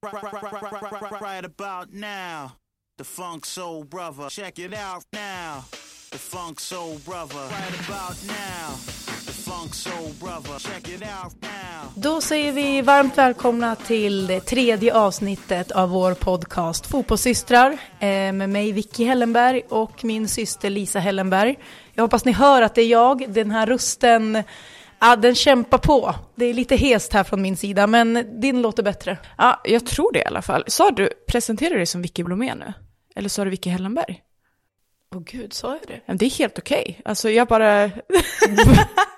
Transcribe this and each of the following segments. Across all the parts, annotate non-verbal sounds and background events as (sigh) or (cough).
Right right, right about now, the Funk Soul Brother. Check it out now, the Funk Soul Brother. Right about now, the Funk Soul Brother. Check it out now. Då säger vi varmt välkomna till det tredje avsnittet av vår podcast Fotbollssystrar eh, med mig Vicky Hellenberg och min syster Lisa Hellenberg. Jag hoppas ni hör att det är jag, den här rösten Ja, den kämpar på. Det är lite hest här från min sida, men din låter bättre. Ja, jag tror det i alla fall. Sa du, presenterar du dig som Vicky Blomé nu? Eller sa du Vicky Hellenberg? Åh gud, sa jag det? Det är helt okej. Alltså jag bara... (laughs) (laughs)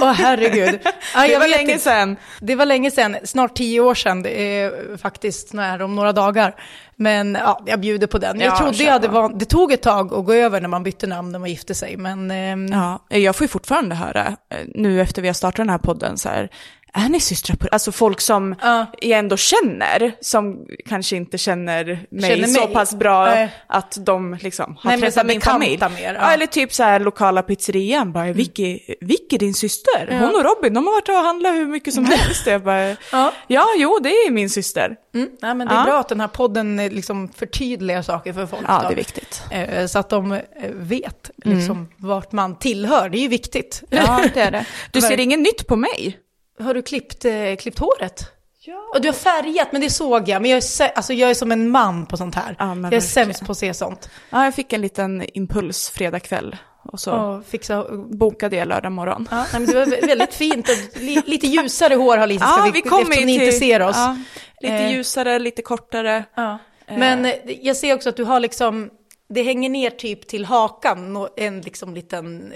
Åh herregud. (laughs) Ja, det var länge inte. sedan. Det var länge sedan, snart tio år sedan, det är faktiskt när, om några dagar. Men ja, jag bjuder på den. Jag Ja, trodde jag var, det tog ett tag att gå över när man bytte namn när man gifte sig, men ehm, Ja, jag får ju fortfarande höra, eh, nu efter vi har startat den här podden, så här, är ni systrar på Alltså folk som Ja. jag ändå känner, som kanske inte känner mig Känner så mig. pass bra Nej. att de liksom har Nej, så träffat min familj. mer, ja. eller typ så här lokala pizzerian, bara Vicky, Vicky din syster, hon och Robin, de har varit och handlat hur mycket som (laughs) helst. Jag bara, Ja. ja, jo, det är min syster. mm, nej, men det är bra att den här podden eh, liksom förtydligar saker för folk. Ja, då. det är viktigt. Eh, Så att de eh, vet liksom vart man tillhör, det är ju viktigt. Ja, (laughs) det är det. Du ser inget nytt på mig? Har du klippt, eh, klippt håret? Ja. Och du har färgat, men det såg jag. Men jag är, alltså, jag är som en man på sånt här. Ja, jag är verkligen. sämst på att se sånt. Ja, jag fick en liten impuls fredag kväll och så Och fixa... bokade jag lördag morgon. Ja, nej, men det var vä- väldigt fint. Och li, lite ljusare hår har Lisa, Ja, vi, vi kommer eftersom ni ju inte till- ser oss. Ja, lite Eh. ljusare, lite kortare. Ja. Men eh, jag ser också att du har liksom, det hänger ner typ till hakan, en liksom liten,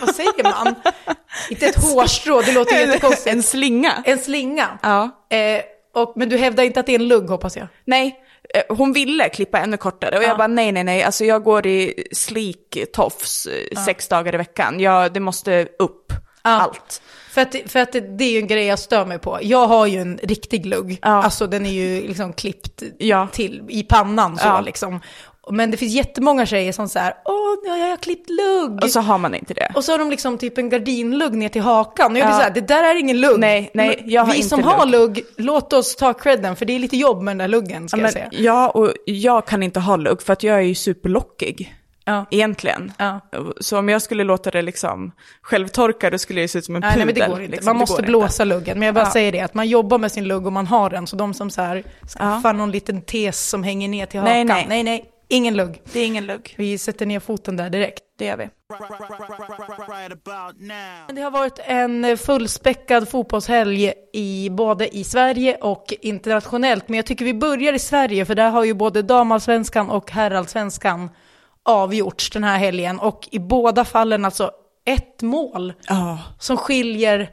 vad säger man? inte ett hårstrå, det låter jättekonstigt. En slinga. En slinga. Ja. Eh, och, men du hävdar inte att det är en lugg hoppas jag? Nej, eh, hon ville klippa ännu kortare och Ja. jag bara nej, nej, nej, alltså jag går i sleek tofs eh, sex dagar i veckan. Jag, det måste upp, allt. För att, för att det, det är ju en grej jag stör mig på. Jag har ju en riktig lugg. Ja. Alltså den är ju liksom klippt Ja. till i pannan så Ja. liksom. Men det finns jättemånga tjejer som säger åh, nu har jag klippt lugg. Och så har man inte det. Och så har de liksom typ en gardinlugg ner till hakan. Och jag blir Ja. så här, det där är ingen lugg. Nej, nej, jag har Vi inte som lugg. har lugg, låt oss ta credden, för det är lite jobb med den där luggen, ska Ja, jag säga. ja, och jag kan inte ha lugg för att jag är ju superlockig. Ja. Egentligen. Ja. Så om jag skulle låta det liksom självtorka då skulle jag se ut som en Nej, pudel. nej, men det går inte. liksom. Man måste blåsa luggen. Men jag bara Ja. säger det, att man jobbar med sin lugg och man har den. Så de som så här skaffar Ja. någon liten tes som hänger ner till Nej, hakan. nej. nej, nej, ingen lugg. Det är ingen lugg. Vi sätter ner foten där direkt. Det gör vi. Det har varit en fullspäckad fotbollshelg i, både i Sverige och internationellt. Men jag tycker vi börjar i Sverige, för där har ju både damallsvenskan och herrallsvenskan avgjorts den här helgen. Och i båda fallen alltså ett mål Ja. som skiljer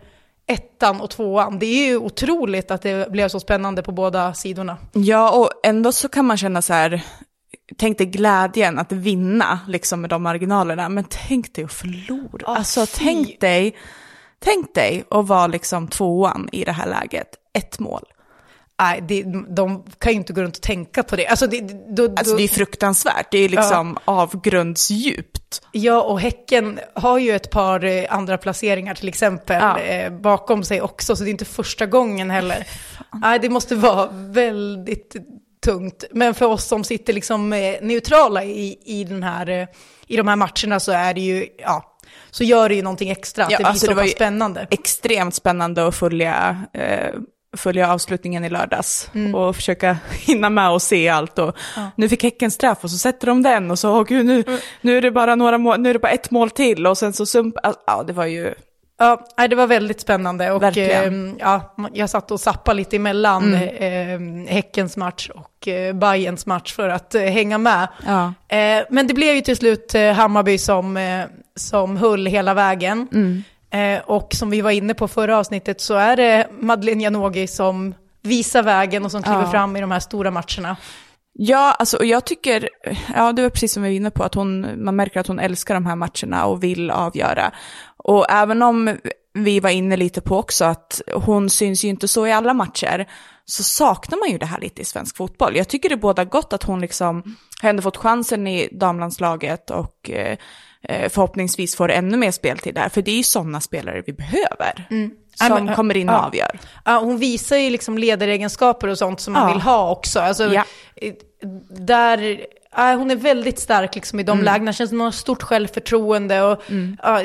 ettan och tvåan. Det är ju otroligt att det blev så spännande på båda sidorna. Ja, och ändå så kan man känna så här, tänk dig glädjen att vinna liksom med de marginalerna, men tänk dig att förlora. Ah, alltså fy. tänk dig, tänk dig att vara liksom tvåan i det här läget, ett mål. Nej, det, de kan ju inte gå runt och tänka på det. Alltså, det, då, Alltså då, det är fruktansvärt, det är liksom avgrundsdjupt. Ja, och Häcken har ju ett par eh, andra placeringar till exempel Ja. eh, bakom sig också, så det är inte första gången heller. Nej, det måste vara väldigt tungt. Men för oss som sitter liksom eh, neutrala i, i, den här, eh, i de här matcherna så är det ju, ja, så gör det ju någonting extra, Ja, det alltså så det var spännande. Extremt spännande att följa, eh, följa avslutningen i lördags och försöka (laughs) hinna med och se allt. Och Nu fick Häcken straff och så sätter de den och så, åh gud, nu, nu är det bara några mål, nu är det bara ett mål till och sen så sump, ja det var ju, Ja, det var väldigt spännande och Verkligen. eh, ja, jag satt och zappade lite emellan eh, Häckens match och eh, Bayerns match för att eh, hänga med. ja. Eh, men det blev ju till slut Hammarby som, som höll hela vägen. Eh, och som vi var inne på förra avsnittet så är det Madeleine Janogy som visar vägen och som kliver Ja. fram i de här stora matcherna. Ja, alltså, och jag tycker, ja det var precis som vi var inne på, att hon, man märker att hon älskar de här matcherna och vill avgöra. Och även om vi var inne lite på också att hon syns ju inte så i alla matcher, så saknar man ju det här lite i svensk fotboll. Jag tycker det båda gott att hon liksom har ändå fått chansen i damlandslaget och eh, eh förhoppningsvis får ännu mer speltid där, för det är ju sådana spelare vi behöver. Mm som men, kommer in och ja. avgör. Ja, hon visar ju liksom ledaregenskaper och sånt som man Ja. vill ha också. Alltså, Ja. eh, där, hon är väldigt stark liksom i de Mm. lägena. Känns som hon har stort självförtroende. Och, ja,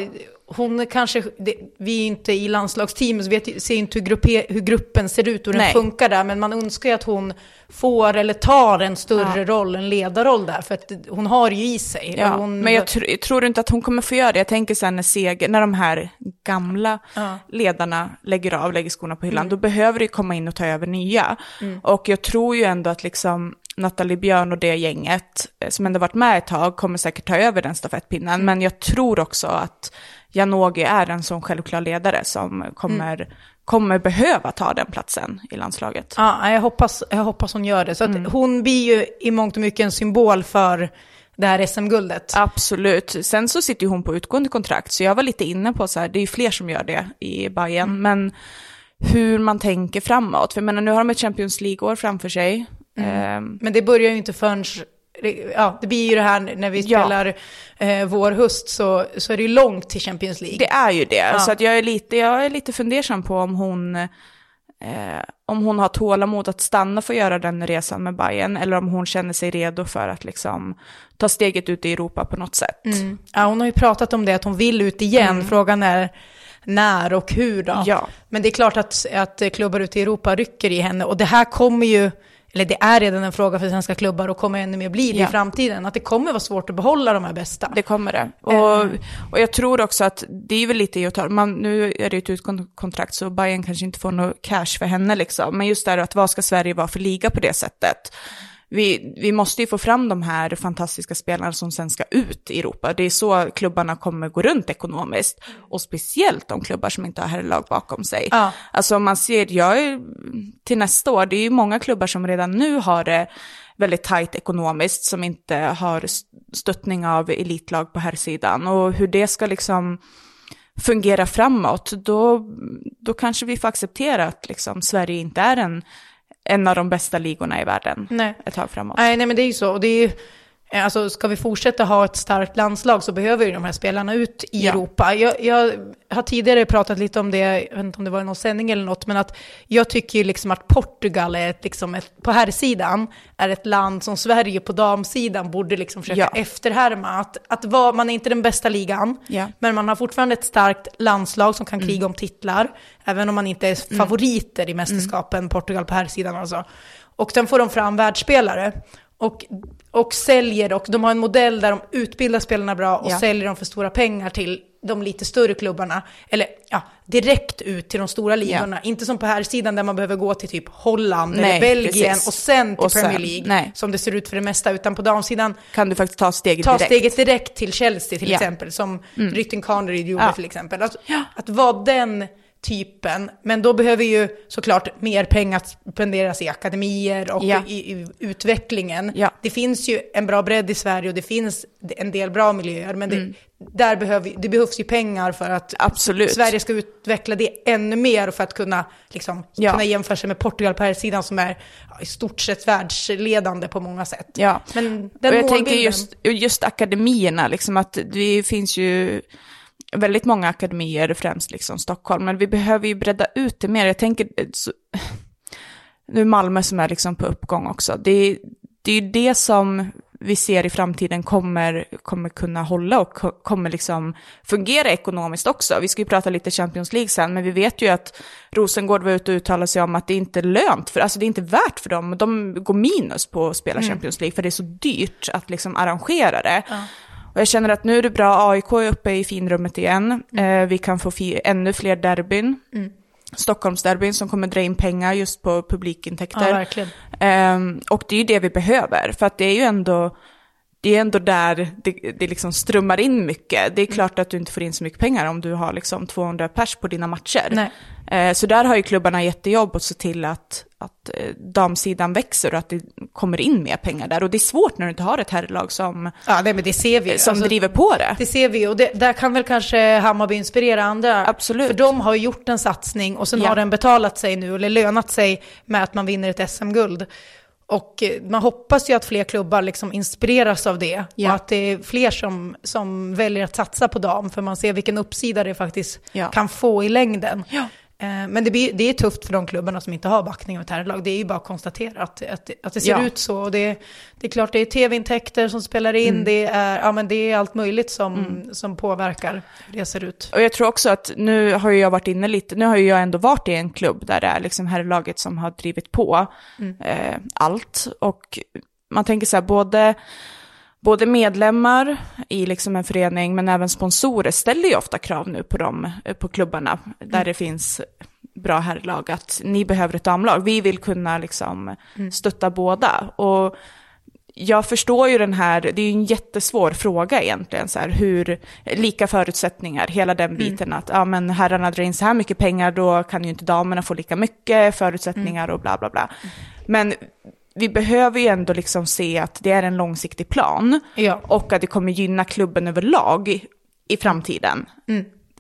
hon kanske, det, vi är inte i landslagsteamet så vet, ser inte hur, gruppe, hur gruppen ser ut och hur Nej. den funkar där. Men man önskar ju att hon får eller tar en större Ja. roll, en ledarroll där. För att hon har ju i sig. Ja, hon, men jag, tr- tror inte att hon kommer få göra det. Jag tänker sen när, seger, när de här gamla Ja. ledarna lägger av, lägger skorna på hyllan, då behöver det komma in och ta över nya. Och jag tror ju ändå att liksom Nathalie Björn och det gänget, eh, som ändå varit med ett tag, kommer säkert ta över den stafettpinnen. Men jag tror också att Janogy är en sån självklar ledare som kommer, kommer behöva ta den platsen i landslaget. Ja, jag hoppas, jag hoppas hon gör det. Så Mm. hon blir ju i mångt och mycket en symbol för det här SM-guldet. Absolut. Sen så sitter ju hon på utgående kontrakt, så jag var lite inne på så här, det är ju fler som gör det i Bayern, men hur man tänker framåt. För jag menar, nu har de ett Champions League-år framför sig. Ehm, Men det börjar ju inte förrän, ja, det blir ju det här när vi Ja. spelar eh, vår höst så, så är det ju långt till Champions League. det är ju det, Ja. så att jag, är lite, jag är lite fundersam på om hon, eh, om hon har tålamod att stanna för att göra den resan med Bayern eller om hon känner sig redo för att liksom ta steget ut i Europa på något sätt. Mm. Ja, hon har ju pratat om det, att hon vill ut igen. Frågan är när och hur då. Mm. Ja. Men det är klart att, att klubbar ute i Europa rycker i henne. Och det här kommer ju, eller det är redan en fråga för svenska klubbar och kommer ännu mer bli det Ja. i framtiden. Att det kommer vara svårt att behålla de här bästa. Det kommer det. Eh. Och, och jag tror också att det är väl lite i att ta, man, nu är det ett utkontrakt så Bayern kanske inte får något cash för henne liksom. Men just det här att vad ska Sverige vara för liga på det sättet? Vi, vi måste ju få fram de här fantastiska spelarna som sen ska ut i Europa. Det är så klubbarna kommer gå runt ekonomiskt. Och speciellt de klubbar som inte har herrlag bakom sig. Ja. Alltså om man ser, jag är, till nästa år, det är ju många klubbar som redan nu har det väldigt tajt ekonomiskt, som inte har st- stöttning av elitlag på här sidan Och hur det ska liksom fungera framåt, då, då kanske vi får acceptera att liksom Sverige inte är en, en av de bästa ligorna i världen Nej. ett tag framåt. Nej, nej, men det är ju så. Och det är ju, alltså, ska vi fortsätta ha ett starkt landslag så behöver ju de här spelarna ut i Ja. Europa. Jag, jag har tidigare pratat lite om det, jag vet inte om det var någon sändning eller något, men att jag tycker liksom att Portugal är ett, liksom ett, på här sidan är ett land som Sverige på damsidan borde liksom försöka Ja. efterhärma. Att, att vara, man är inte den bästa ligan, Ja. Mm. men man har fortfarande ett starkt landslag som kan kriga om titlar, även om man inte är favoriter i mästerskapen, Portugal på här sidan alltså. Och sen får de fram världsspelare och, och säljer, och de har en modell där de utbildar spelarna bra och Ja. säljer dem för stora pengar till de lite större klubbarna. Eller ja, direkt ut till de stora ligorna. Inte som på här sidan där man behöver gå till typ Holland eller Nej, Belgien precis. och sen till Och sen- Premier League. nej. Som det ser ut för det mesta. Utan på damsidan Kan du faktiskt ta steget ta direkt? steget direkt till Chelsea till Ja. Mm. exempel, som Rytting Connery gjorde Ja. till exempel. Att, att vara den typen, men då behöver ju såklart mer pengar spenderas i akademier och Ja. i, i utvecklingen. Ja. Det finns ju en bra bredd i Sverige och det finns en del bra miljöer, men det, där behöver, det behövs ju pengar för att Mm. Absolut. Sverige ska utveckla det ännu mer för att kunna, liksom, Ja. kunna jämföra sig med Portugal på här sidan som är i stort sett världsledande på många sätt. Ja, Men och den jag tänker målbilden- just, just akademierna, liksom att det finns ju väldigt många akademier, främst liksom Stockholm, men vi behöver ju bredda ut det mer. Jag tänker, eh, så, (sighs) nu Malmö som är liksom på uppgång också, det, det är ju det som vi ser i framtiden kommer, kommer kunna hålla och ko- kommer liksom fungera ekonomiskt också. Vi ska ju prata lite Champions League sen, men vi vet ju att Rosengård var ute och uttalade sig om att det inte är lönt, för, alltså det är inte värt för dem. De går minus på att spela Champions League, för det är så dyrt att liksom arrangera det. Och jag känner att nu är det bra, AIK är uppe i finrummet igen. Eh, vi kan få ännu fler derbyn. Stockholmsderbyn som kommer dra in pengar just på publikintäkter. Ja. Ehm, och det är ju det vi behöver, för att det är ju ändå, det är ändå där det, det liksom strömmar in mycket. Det är klart att du inte får in så mycket pengar om du har liksom 200 pers på dina matcher. Nej. Eh, så där har ju klubbarna jättejobb att se till att, att eh, damsidan växer och att det kommer in mer pengar där. Och det är svårt när du inte har ett herrlag som, Ja, nej, men det ser vi. som Alltså, driver på det. Det ser vi och det, där kan väl kanske Hammarby inspirera andra. Absolut. För de har gjort en satsning och sen Ja. har den betalat sig nu, eller lönat sig med att man vinner ett SM-guld. Och eh, man hoppas ju att fler klubbar liksom inspireras av det. Ja. Och att det är fler som, som väljer att satsa på dam, för man ser vilken uppsida det faktiskt Ja. kan få i längden. Ja. Eh, Men det, blir, det är tufft för de klubbarna som inte har backning av ett herrlag. Det är ju bara att konstatera att, att, att det ser Ja. ut så. Och det, det är klart det är tv-intäkter som spelar in, Mm. det, är, ja, men det är allt möjligt som, som påverkar hur det ser ut. Och jag tror också att nu har jag varit inne lite, nu har jag ändå varit i en klubb där det är liksom herrlaget som har drivit på eh, allt. Och man tänker så här, både, både medlemmar i liksom en förening men även sponsorer ställer ju ofta krav nu på dem, eh, på klubbarna där det finns bra herrlag, att ni behöver ett damlag. Vi vill kunna liksom stötta båda. Och jag förstår ju den här, det är ju en jättesvår fråga egentligen, så här, hur, lika förutsättningar, hela den biten att, ja men herrarna drar in så här mycket pengar, då kan ju inte damerna få lika mycket förutsättningar och bla bla bla. Men vi behöver ju ändå liksom se att det är en långsiktig plan Ja. och att det kommer gynna klubben överlag i, i framtiden.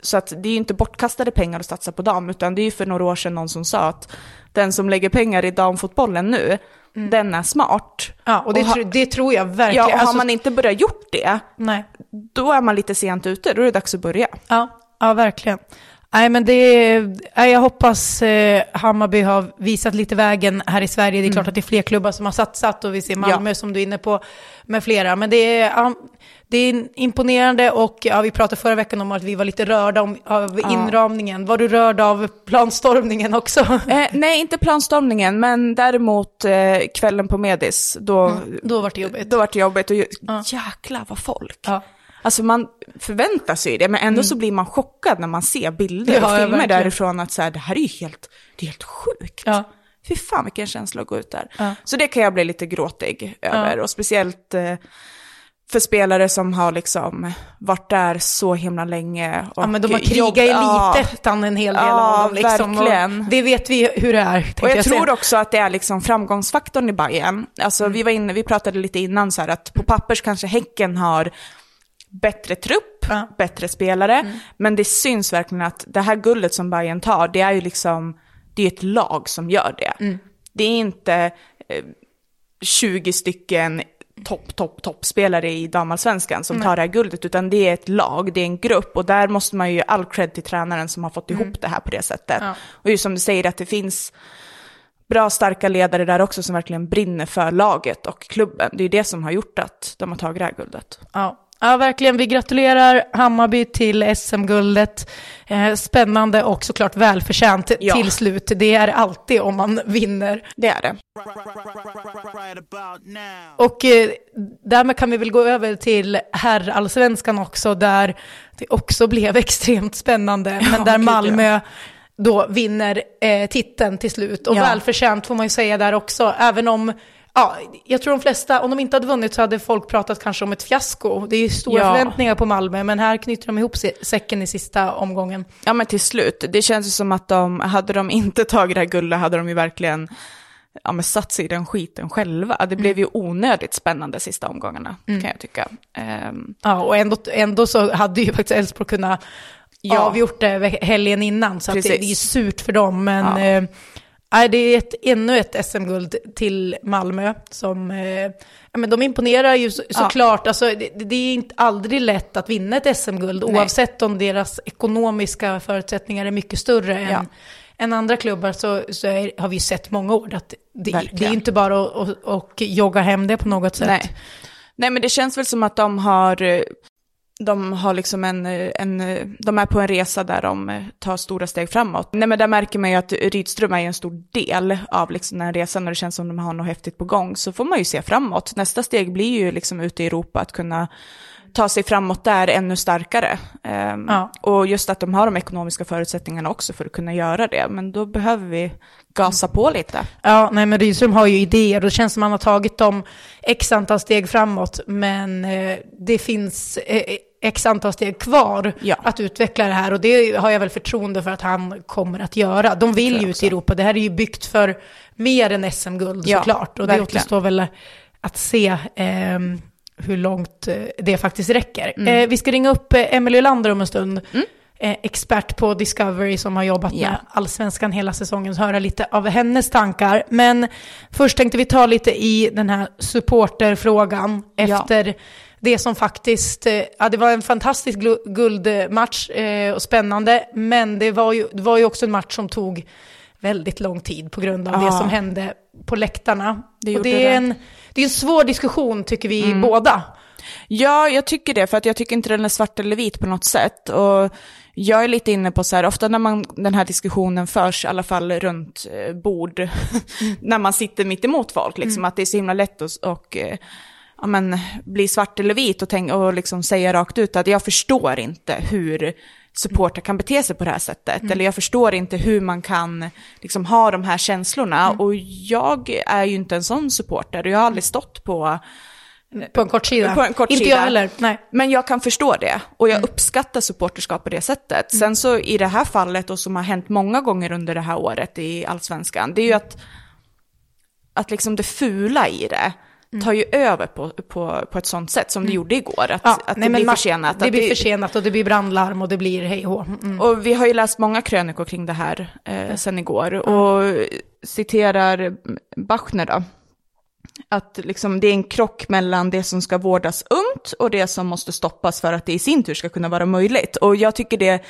Så att det är ju inte bortkastade pengar att satsa på dam, utan det är ju för några år sedan någon som sa att den som lägger pengar i damfotbollen nu, den är smart. Ja, och det, Och ha- det tror jag verkligen. Ja, och har Alltså, man inte börjat gjort det, nej. då är man lite sent ute, då är det dags att börja. Ja, ja verkligen. Nej, men det, nej, jag hoppas eh, Hammarby har visat lite vägen här i Sverige. Det är klart att det är fler klubbar som har satsat och vi ser Malmö som du är inne på med flera. Men det är, ja, det är imponerande och ja, vi pratade förra veckan om att vi var lite rörda om, av inramningen. Var du rörd av planstormningen också? Eh, nej, inte planstormningen, men däremot eh, kvällen på Medis, då, Då var det jobbigt. då var det jobbigt och ju, jäklar vad folk. Ja. Alltså man förväntar sig det, men ändå så blir man chockad när man ser bilder Ja, och ja, filmer verkligen. därifrån att så här, det här är ju helt, det är helt sjukt. Ja. Fy fan vilken känsla att gå ut där. Ja. Så det kan jag bli lite gråtig över, och speciellt eh, för spelare som har liksom varit där så himla länge. Och Ja, men de har krigat i ja. elitettan en hel del Ja, av dem. Liksom. verkligen. Och det vet vi hur det är. Och jag, säga. tror också att det är liksom framgångsfaktorn i Bayern. Alltså Mm. vi var inne, vi pratade lite innan så här att på pappers kanske Häcken har bättre trupp, Ja. Mm. bättre spelare, men det syns verkligen att det här guldet som Bayern tar, det är ju liksom, det är ett lag som gör det. Mm. Det är inte eh, 20 stycken topp, topp, toppspelare i damallsvenskan som tar det här guldet, utan det är ett lag, det är en grupp och där måste man ju ge all cred till tränaren som har fått ihop det här på det sättet. Ja. Och just som du säger att det finns bra starka ledare där också som verkligen brinner för laget och klubben. Det är det som har gjort att de har tagit det här guldet. Ja. Ja, verkligen. Vi gratulerar Hammarby till SM-guldet. Eh, spännande och såklart välförtjänt Ja. till slut. Det är alltid om man vinner. Det är det. Och eh, därmed kan vi väl gå över till herrallsvenskan också, där det också blev (laughs) extremt spännande. men där gud, Malmö då vinner eh, titeln till slut. Och Ja. välförtjänt får man ju säga där också, även om Ja, jag tror de flesta, om de inte hade vunnit så hade folk pratat kanske om ett fiasko. Det är ju stora Ja. förväntningar på Malmö, men här knyter de ihop säcken i sista omgången. Ja men till slut, det känns ju som att de, hade de inte tagit det här guldet hade de ju verkligen ja, men satt sig i den skiten själva. Det blev ju onödigt spännande sista omgångarna, kan jag tycka. Ehm, Ja, och ändå, ändå så hade ju faktiskt Elfsborg kunnat Ja. avgjort det helgen innan, så det, det är surt för dem. Men Ja. eh, nej, det är ett, ännu ett SM-guld till Malmö som, eh, men de imponerar ju så, Ja. såklart. Alltså, det, det är inte aldrig lätt att vinna ett SM-guld, oavsett om deras ekonomiska förutsättningar är mycket större Ja. än, än andra klubbar, så, så är, har vi ju sett många år att det, det är inte bara att, att, att jogga hem det på något sätt. Nej. Nej, men det känns väl som att de har, eh, de har liksom en, en, de är på en resa där de tar stora steg framåt. Nej, men där märker man ju att Rydström är en stor del av liksom den resan och det känns som de har något häftigt på gång. Så får man ju se framåt. Nästa steg blir ju liksom ute i Europa att kunna ta sig framåt där ännu starkare. Ehm, Ja. Och just att de har de ekonomiska förutsättningarna också för att kunna göra det. Men då behöver vi gasa på lite. Ja, nej men Rydström har ju idéer och det känns som att han har tagit dem x antal steg framåt, men eh, det finns eh, x antal steg kvar Ja. att utveckla det här och det har jag väl förtroende för att han kommer att göra. De vill ju ut i Europa, det här är ju byggt för mer än SM-guld Ja, såklart och det verkligen. återstår väl att se ehm, hur långt eh, det faktiskt räcker. Mm. Eh, vi ska ringa upp eh, Emelie Lander om en stund. Eh, expert på Discovery som har jobbat Ja. med allsvenskan hela säsongen, så höra lite av hennes tankar. Men först tänkte vi ta lite i den här supporterfrågan Ja. Det som faktiskt, eh, ja det var en fantastisk guldmatch eh, och spännande, men det var, ju, det var ju också en match som tog väldigt lång tid på grund av Ja. det som hände på läktarna. Det och det är, det. En, det är en svår diskussion tycker vi båda. Ja, jag tycker det, för att jag tycker inte den är svart eller vit på något sätt. Och jag är lite inne på så här, ofta när man, den här diskussionen förs, i alla fall runt eh, bord, (laughs) när man sitter mitt emot folk, liksom, att det är så himla lätt att och, ja, men, bli svart eller vit och, tänk, och liksom säga rakt ut att jag förstår inte hur supportrar kan bete sig på det här sättet. Eller jag förstår inte hur man kan liksom, ha de här känslorna. Och jag är ju inte en sån supporter och jag har aldrig stått på På en kort sida. En kort Inte sida. jag heller, nej. Men jag kan förstå det och jag Mm. uppskattar supporterskap på det sättet. Sen så i det här fallet och som har hänt många gånger under det här året i allsvenskan, det är ju att, att liksom det fula i det Mm. tar ju över på, på, på ett sånt sätt som det gjorde igår. Att, Ja, att nej, det blir försenat. Det att blir försenat och det blir brandlarm och det blir hej och hå. Mm. Och vi har ju läst många krönikor kring det här eh, sen igår. Och citerar Bachner då. Att liksom det är en krock mellan det som ska vårdas ungt och det som måste stoppas för att det i sin tur ska kunna vara möjligt. Och jag tycker det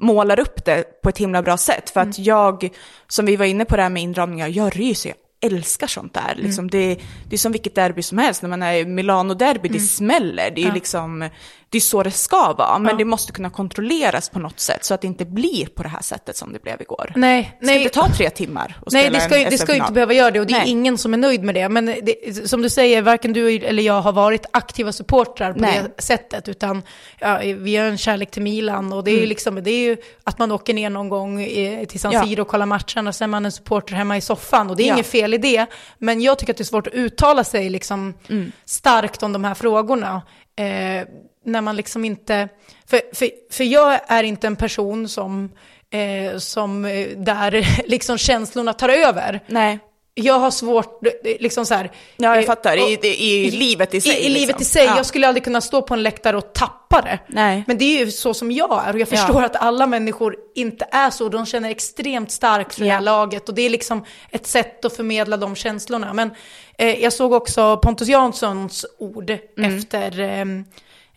målar upp det på ett himla bra sätt. För att jag, som vi var inne på det här med inramningar, jag ryser, älskar sånt där. Liksom det, det är som vilket derby som helst, när man är i Milano-derby, det smäller. Det är ju liksom, det är så det ska vara. Men det måste kunna kontrolleras på något sätt så att det inte blir på det här sättet som det blev igår. Nej, Det ska nej. inte ta tre timmar att Nej, det ska, ju- en det ska ju inte behöva göra det och det är Nej. ingen som är nöjd med det. Men det, som du säger, varken du eller jag har varit aktiva supportrar på Nej. det sättet, utan ja, vi har en kärlek till Milan och det är, ju liksom, det är ju att man åker ner någon gång eh, till San Mm. Ja. Siro och kollar matchen och sen är man en supporter hemma i soffan och det är Ja. inget fel i det. Men jag tycker att det är svårt att uttala sig liksom Mm. starkt om de här frågorna. Eh, när man liksom inte, för, för, för jag är inte en person som, eh, som eh, där (laughs) liksom känslorna tar över. Nej, Jag har svårt, eh, liksom så här. ja, jag eh, fattar. I, och- i, i livet i sig. I, i liksom. livet i sig. Ja. Jag skulle aldrig kunna stå på en läktare och tappa det. Nej. Men det är ju så som jag är och jag Ja. förstår att alla människor inte är så. De känner extremt starkt för det här Ja. laget och det är liksom ett sätt att förmedla de känslorna. Men eh, jag såg också Pontus Janssons ord Mm. efter, eh,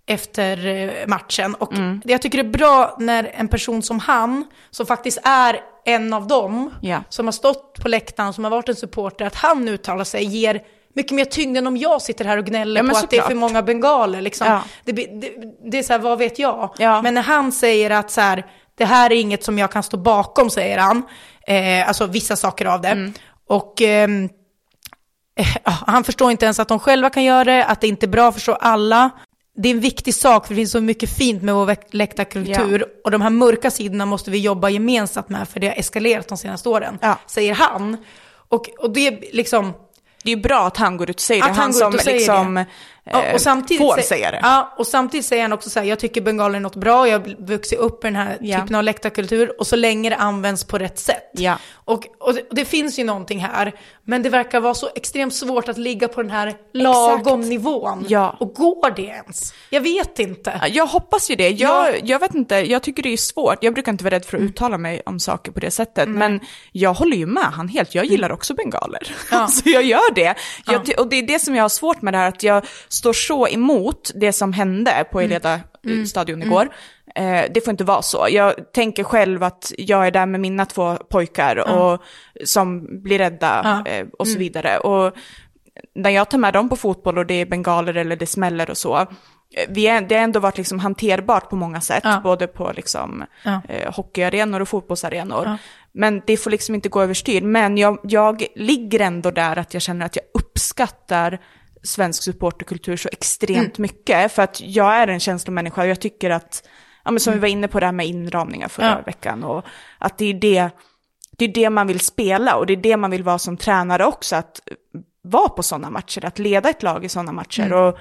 efter eh, matchen. Och Mm. jag tycker det är bra när en person som han, som faktiskt är en av dem, Ja. som har stått på läktaren, som har varit en supporter, att han uttalar sig ger mycket mer tyngd än om jag sitter här och gnäller Ja, på att det är för många bengaler. Liksom. Ja. Det, det, det är så här, vad vet jag? Ja. Men när han säger att så här, det här är inget som jag kan stå bakom, säger han. Eh, alltså vissa saker av det. Mm. Och ehm, eh, han förstår inte ens att de själva kan göra det, att det inte är bra, förstår alla. Det är en viktig sak, för det finns så mycket fint med vår läktarkultur. Och de här mörka sidorna måste vi jobba gemensamt med, för det har eskalerat de senaste åren, Ja. säger han. Och, och det är liksom... Det är bra att han går ut och säger det. han Han, går ut som och säger liksom det. eh, Ja, och samtidigt får sä- säga det. Ja, och samtidigt säger han också så här, jag tycker bengaler är något bra, jag har vuxit upp i den här Ja. typen av läktarkultur, och så länge det används på rätt sätt. Ja. Och, och det, det finns ju någonting här, men det verkar vara så extremt svårt att ligga på den här lagom nivån. Ja. Och går det ens? Jag vet inte. Jag hoppas ju det. Jag, Ja. jag vet inte, jag tycker det är svårt. Jag brukar inte vara rädd för att uttala mig om saker på det sättet. Men jag håller ju med han helt. Jag gillar också bengaler. (laughs) Ja. så jag gör det. Jag, och det är det som jag har svårt med det här, att jag står så emot det som hände på Eleda stadion igår. Eh, det får inte vara så. Jag tänker själv att jag är där med mina två pojkar och, som blir rädda eh, och så vidare. Och när jag tar med dem på fotboll och det är bengaler eller det smäller och så, eh, vi är, det har ändå varit liksom hanterbart på många sätt, Ja. både på liksom, Ja. eh, hockeyarenor och fotbollsarenor. Ja. Men det får liksom inte gå överstyr. Men jag, jag ligger ändå där att jag känner att jag uppskattar svensk supporterkultur så extremt mycket. För att jag är en känslomänniska och jag tycker att, ja, men som vi var inne på det här med inramningar förra Ja. veckan, och att det är det, det är det man vill spela och det är det man vill vara som tränare också, att vara på sådana matcher, att leda ett lag i sådana matcher. Och,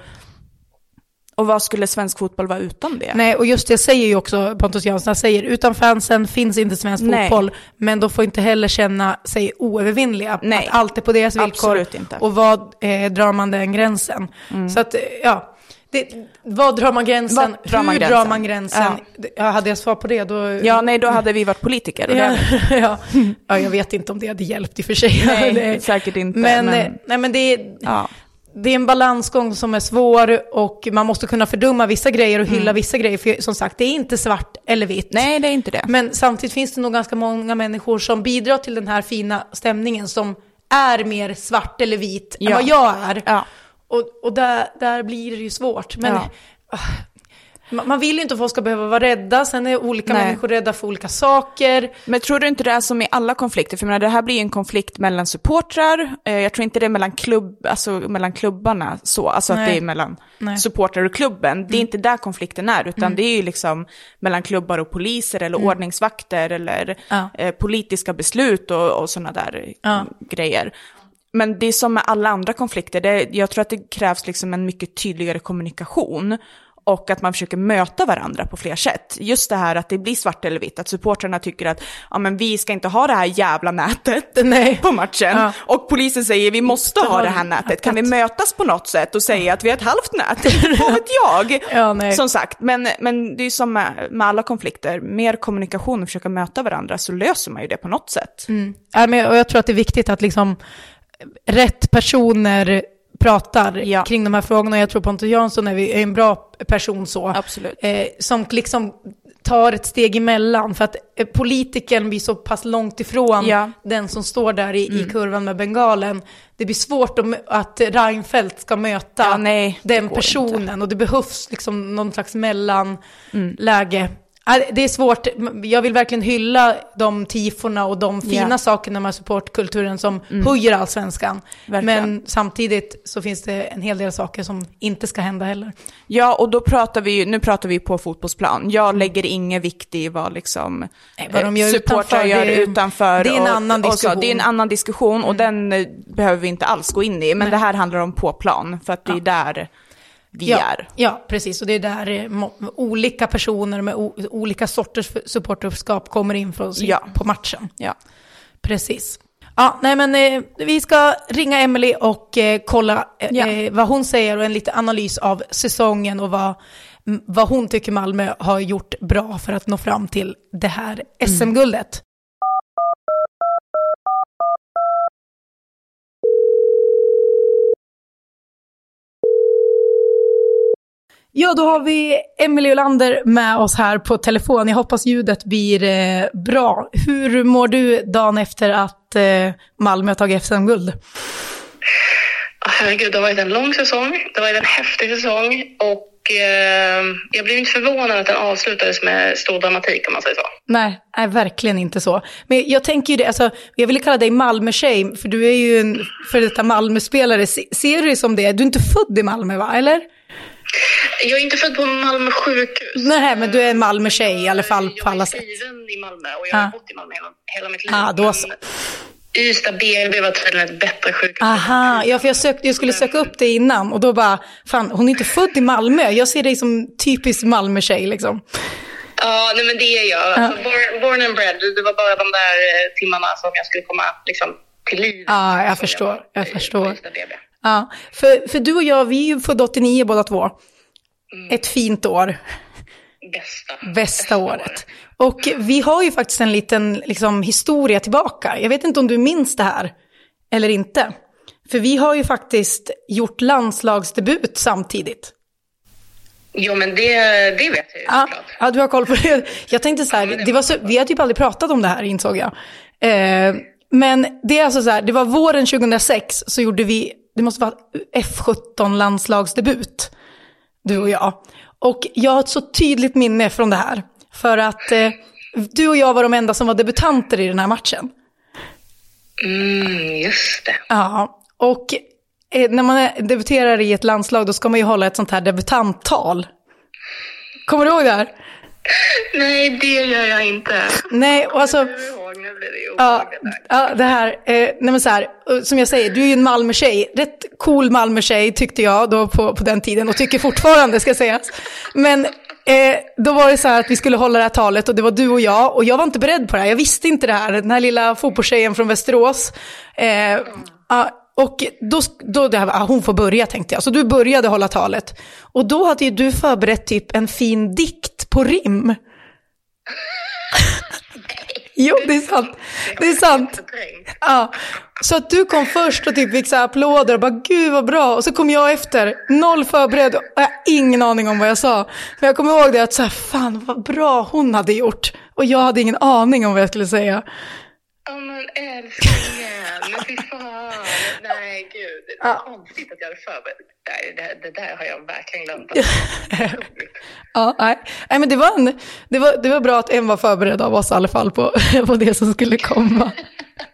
och vad skulle svensk fotboll vara utan det? Nej, och just det säger ju också Pontus Jansson, han säger utan fansen finns inte svensk Nej. fotboll, men de får inte heller känna sig oövervinnliga, Nej. att allt är på deras villkor. Absolut inte. Mm. Och vad eh, drar man den gränsen? Så att, eh, ja, det, vad drar man gränsen? Vad drar Hur man drar gränsen? man gränsen? Ja. hade jag svar på det då... Ja, nej, då hade vi varit politiker. Det Ja, (laughs) ja. ja, jag vet inte om det hade hjälpt i och för sig. (laughs) Nej, (laughs) Det- säkert inte, Men, men- eh, nej, men det, är- Ja. det är en balansgång som är svår och man måste kunna fördumma vissa grejer och hylla Mm. vissa grejer. För som sagt, det är inte svart eller vitt. Nej, det är inte det. Men samtidigt finns det nog ganska många människor som bidrar till den här fina stämningen som är mer svart eller vit än Ja. vad jag är. Ja. Och, och där, där blir det ju svårt. Men Ja. ah, man vill ju inte att folk ska behöva vara rädda. Sen är olika Nej. människor rädda för olika saker. Men tror du inte det är som i alla konflikter? För jag menar, det här blir ju en konflikt mellan supportrar. Eh, Jag tror inte det är mellan, klubb, alltså, mellan klubbarna så, alltså att Nej. det är mellan Nej. supportrar och klubben. Det är inte där konflikten är, utan det är ju liksom mellan klubbar och poliser eller ordningsvakter eller Ja. eh, politiska beslut och, och sådana där Ja. grejer. Men det är som med alla andra konflikter, det, jag tror att det krävs liksom en mycket tydligare kommunikation och att man försöker möta varandra på fler sätt. Just det här att det blir svart eller vitt, att supportrarna tycker att ja, men vi ska inte ha det här jävla nätet (laughs) Nej. på matchen. Ja. Och polisen säger vi måste ha det här nätet, kan vi mötas på något sätt och säga att vi har ett halvt nät? (laughs) Vad vet jag? Ja. Som sagt, men, men det är som med, med alla konflikter, mer kommunikation och försöka möta varandra så löser man ju det på något sätt. Ja, men, och jag tror att det är viktigt att liksom rätt personer pratar Ja. kring de här frågorna. Jag tror Pontus Jansson är en bra person så. Eh, som liksom tar ett steg emellan. För att eh, politikern blir så pass långt ifrån Ja. den som står där i, i kurvan med bengalen. Det blir svårt att, att Reinfeldt ska möta Ja, nej, den personen. Och det behövs liksom någon slags mellanläge. Ja, Det är svårt. Jag vill verkligen hylla de tiforna och de fina Ja. sakerna med supportkulturen som höjer allsvenskan. Verkligen. Men samtidigt så finns det en hel del saker som inte ska hända heller. Ja, och då pratar vi ju, nu pratar vi på fotbollsplan. Jag lägger ingen vikt i vad liksom Nej, vad de eh, gör supportrar utanför, gör det är- utanför. det är en och, annan och så. diskussion. Det är en annan diskussion och den eh, behöver vi inte alls gå in i. Men det här handlar om på plan, för att det är där vi Ja, är. ja, precis. Och det är där eh, olika personer med olika sorters supporterskap kommer in se Ja. på matchen. Ja. Precis. Ja, nej men eh, vi ska ringa Emily och eh, kolla eh, Ja. eh, vad hon säger och en liten analys av säsongen och vad, vad hon tycker Malmö har gjort bra för att nå fram till det här SM-guldet. Ja, då har vi Emily Olander med oss här på telefon. Jag hoppas ljudet blir eh, bra. Hur mår du dagen efter att eh, Malmö har tagit SM-guld? Ja, Herregud, det har varit en lång säsong. Det har varit en häftig säsong. Och eh, jag blev inte förvånad att den avslutades med stor dramatik om man säger så. Nej, nej, verkligen inte så. Men jag tänker ju det, alltså, jag ville kalla dig Malmö-tjej, för du är ju en för detta Malmö-spelare. Se- Ser du dig som det? Du är inte född i Malmö, va? Eller? Jag är inte född på Malmö sjukhus. Nej, men du är en Malmö-tjej i alla fall jag på är alla sätt. skriven i Malmö och jag har Ah. bott i Malmö hela, hela mitt liv. Ah, då så. Ystad BB var tydligen ett bättre sjukhus. Aha, ja, för jag, sökte, jag skulle söka upp det innan och då bara, fan, hon är inte född i Malmö. Jag ser dig som typisk Malmö-tjej liksom. Ja, nej, men det är jag. Alltså, born, born and bred. Det var bara de där eh, timmarna som jag skulle komma liksom, till liv. Ja, jag förstår, jag förstår. Ja, för, för du och jag, vi är ju födda 89 båda två. Ett fint år. Bästa. Bästa året. Och vi har ju faktiskt en liten liksom, historia tillbaka. Jag vet inte om du minns det här eller inte. För vi har ju faktiskt gjort landslagsdebut samtidigt. Jo, men det, det vet jag ju Ja, ja, du har koll på det. Jag tänkte så här, det var så, vi hade typ aldrig pratat om det här insåg jag. Eh, men det är alltså så här, det var våren 2006 så gjorde vi, det måste vara F17 landslagsdebut, du och jag. Och jag har ett så tydligt minne från det här. För att eh, du och jag var de enda som var debutanter i den här matchen. Mm, just det. Ja, och eh, när man debuterar i ett landslag då ska man ju hålla ett sånt här debutanttal. Kommer du ihåg det här? (laughs) Nej, det gör jag inte. Nej, och alltså... Ja, ja, det här, eh, nej men så här, som jag säger, du är ju en Malmö-tjej, rätt cool Malmö-tjej tyckte jag då på, på den tiden och tycker fortfarande ska sägas. Men eh, då var det så här att vi skulle hålla det här talet och det var du och jag och jag var inte beredd på det här, jag visste inte det här, den här lilla fotbollstjejen från Västerås. Eh, ja, och då, då det här, ah, hon får börja tänkte jag, så du började hålla talet. Och då hade ju du förberett typ en fin dikt på rim. (laughs) Jo, det är sant. Det är sant. Ja, Så att du kom först och typ fick så applåder och bara gud vad bra. Och så kom jag efter, noll förberedd och jag har ingen aning om vad jag sa. Men jag kommer ihåg det att så här, fan vad bra hon hade gjort. Och jag hade ingen aning om vad jag skulle säga. Ja men älsklingen, fy fan. Nej gud, det är Ja. konstigt att jag hade förberett. Nej, det, det där har jag verkligen glömt. (laughs) Ja, nej. nej men det var, en, det, var, det var bra att en var förberedd av oss i alla fall på, (laughs) på det som skulle komma.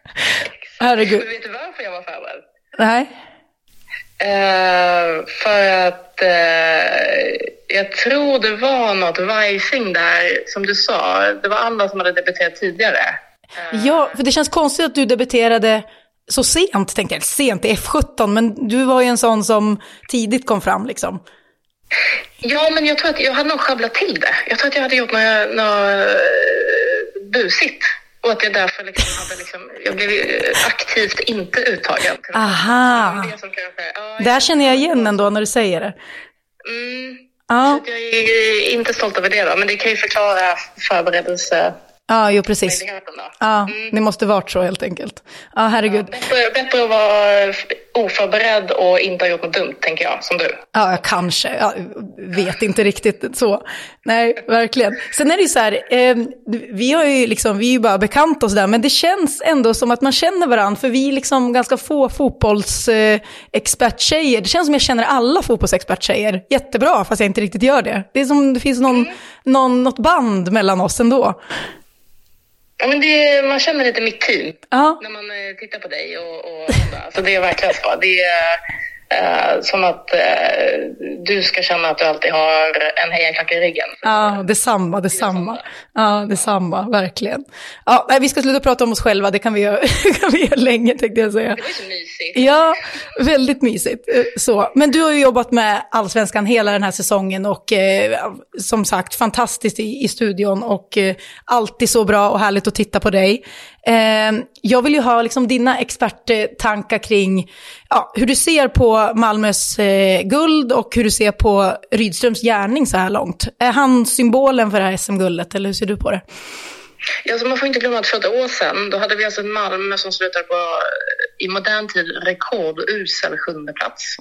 (laughs) Herregud. Men vet du varför jag var förberedd? Nej. Eh, för att eh, jag tror det var något vajsing där, som du sa. Det var andra som hade debuterat tidigare. Ja, för det känns konstigt att du debuterade så sent, tänkte jag. Sent i F17, men du var ju en sån som tidigt kom fram liksom. Ja, men jag tror att jag hade nog sjabblat till det. Jag tror att jag hade gjort något, något eh, busigt. Och att jag därför liksom hade liksom, jag blev ju aktivt inte uttagen. Aha. Det är det som kanske, ja, Där känner jag igen ändå när du säger det. Mm, Ja, jag är inte stolt över det då, men det kan ju förklara förberedelsemöjligheten ja jo precis. Ja, det måste varit så helt enkelt. Ja, herregud. Bättre, bättre att vara oförberedd och inte ha gjort något dumt, tänker jag, som du. Ja, kanske. Jag vet inte riktigt så. Nej, verkligen. Sen är det ju så här, eh, vi, har ju liksom, vi är ju bara bekanta och sådär, men det känns ändå som att man känner varandra, för vi är liksom ganska få fotbollsexperttjejer. det känns som jag känner alla fotbollsexperttjejer jättebra, fast jag inte riktigt gör det. Det är som det finns någon, någon, något band mellan oss ändå. Ja, men det, man känner lite mitt team Ja, när man eh, tittar på dig och, och. Så det är verkligen så. Det är eh, som att eh, du ska känna att du alltid har en hejarklack i ryggen. Ja, detsamma, detsamma. Ja, detsamma, verkligen. Ja, vi ska sluta prata om oss själva, det kan vi göra, (laughs) kan vi göra länge tänkte jag säga. Det var ju så mysigt. Ja, väldigt mysigt. Eh, Så. Men du har ju jobbat med Allsvenskan hela den här säsongen och eh, som sagt fantastiskt i, i studion och eh, alltid så bra och härligt att titta på dig. Eh, jag vill ju ha liksom, dina experttankar kring ja, hur du ser på Malmös eh, guld och hur du ser på Rydströms gärning så här långt. Är han symbolen för det här SM-guldet eller hur ser du på det? Ja, så man får inte glömma att för ett år sedan, då hade vi alltså Malmö som slutade på eh, i modern tid rekordusel sjunde plats.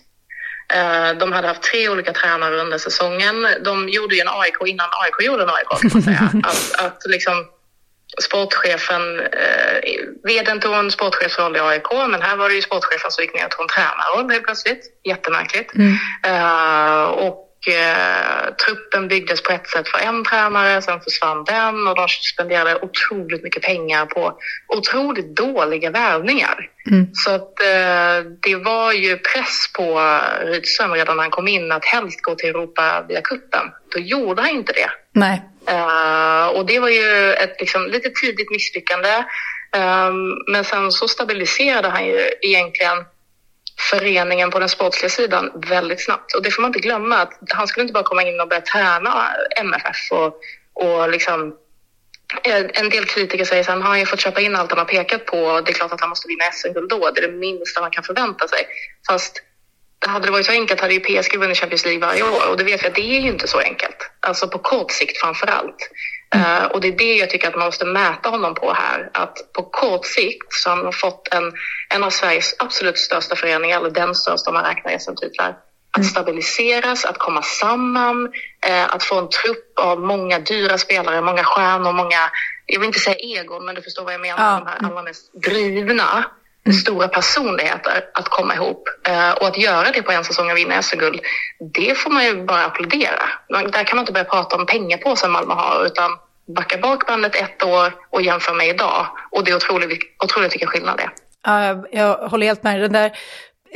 Eh, De hade haft tre olika tränare under säsongen. De gjorde ju en AIK innan AIK gjorde en AIK, kan man säga. (laughs) Att, att liksom sportchefen, eh, vdn tog en sportchefsroll i AIK, men här var det ju sportchefen som gick ner och tog en tränarroll helt plötsligt. Jättemärkligt. Eh, och eh, truppen byggdes på ett sätt för en tränare, sen försvann den och de spenderade otroligt mycket pengar på otroligt dåliga värvningar. Så att eh, det var ju press på Rydström redan när han kom in att helst gå till Europa via kuppen. Då gjorde han inte det. Nej. Eh, och det var ju ett liksom, lite tidigt misslyckande. Um, men sen så stabiliserade han ju egentligen föreningen på den sportsliga sidan väldigt snabbt. Och det får man inte glömma att han skulle inte bara komma in och börja träna MFF och, och liksom eh, en del kritiker säger så här, han har ju fått köpa in allt han har pekat på. och Det är klart att han måste vinna SM-guld då. Det är det minsta man kan förvänta sig. Fast hade det varit så enkelt hade ju PSG vunnit Champions League varje år och det vet vi att det är ju inte så enkelt. Alltså på kort sikt framför allt. Eh, och det är det jag tycker att man måste mäta honom på här. Att på kort sikt så har han fått en, en av Sveriges absolut största föreningar, eller den största om man räknar SM-titlar. Att stabiliseras, att komma samman, eh, att få en trupp av många dyra spelare, många stjärnor, många, jag vill inte säga egon, men du förstår vad jag menar, Ja. de här allra mest drivna stora personligheter att komma ihop. Eh, och att göra det på en säsong och vinna SM-guld, det får man ju bara applådera. Man, där kan man inte börja prata om pengapåsen Malmö har, utan backa bak bandet ett år och jämför med idag. Och det är otroligt, otroligt vilken skillnad det är. Ja, jag, jag håller helt med. Den där,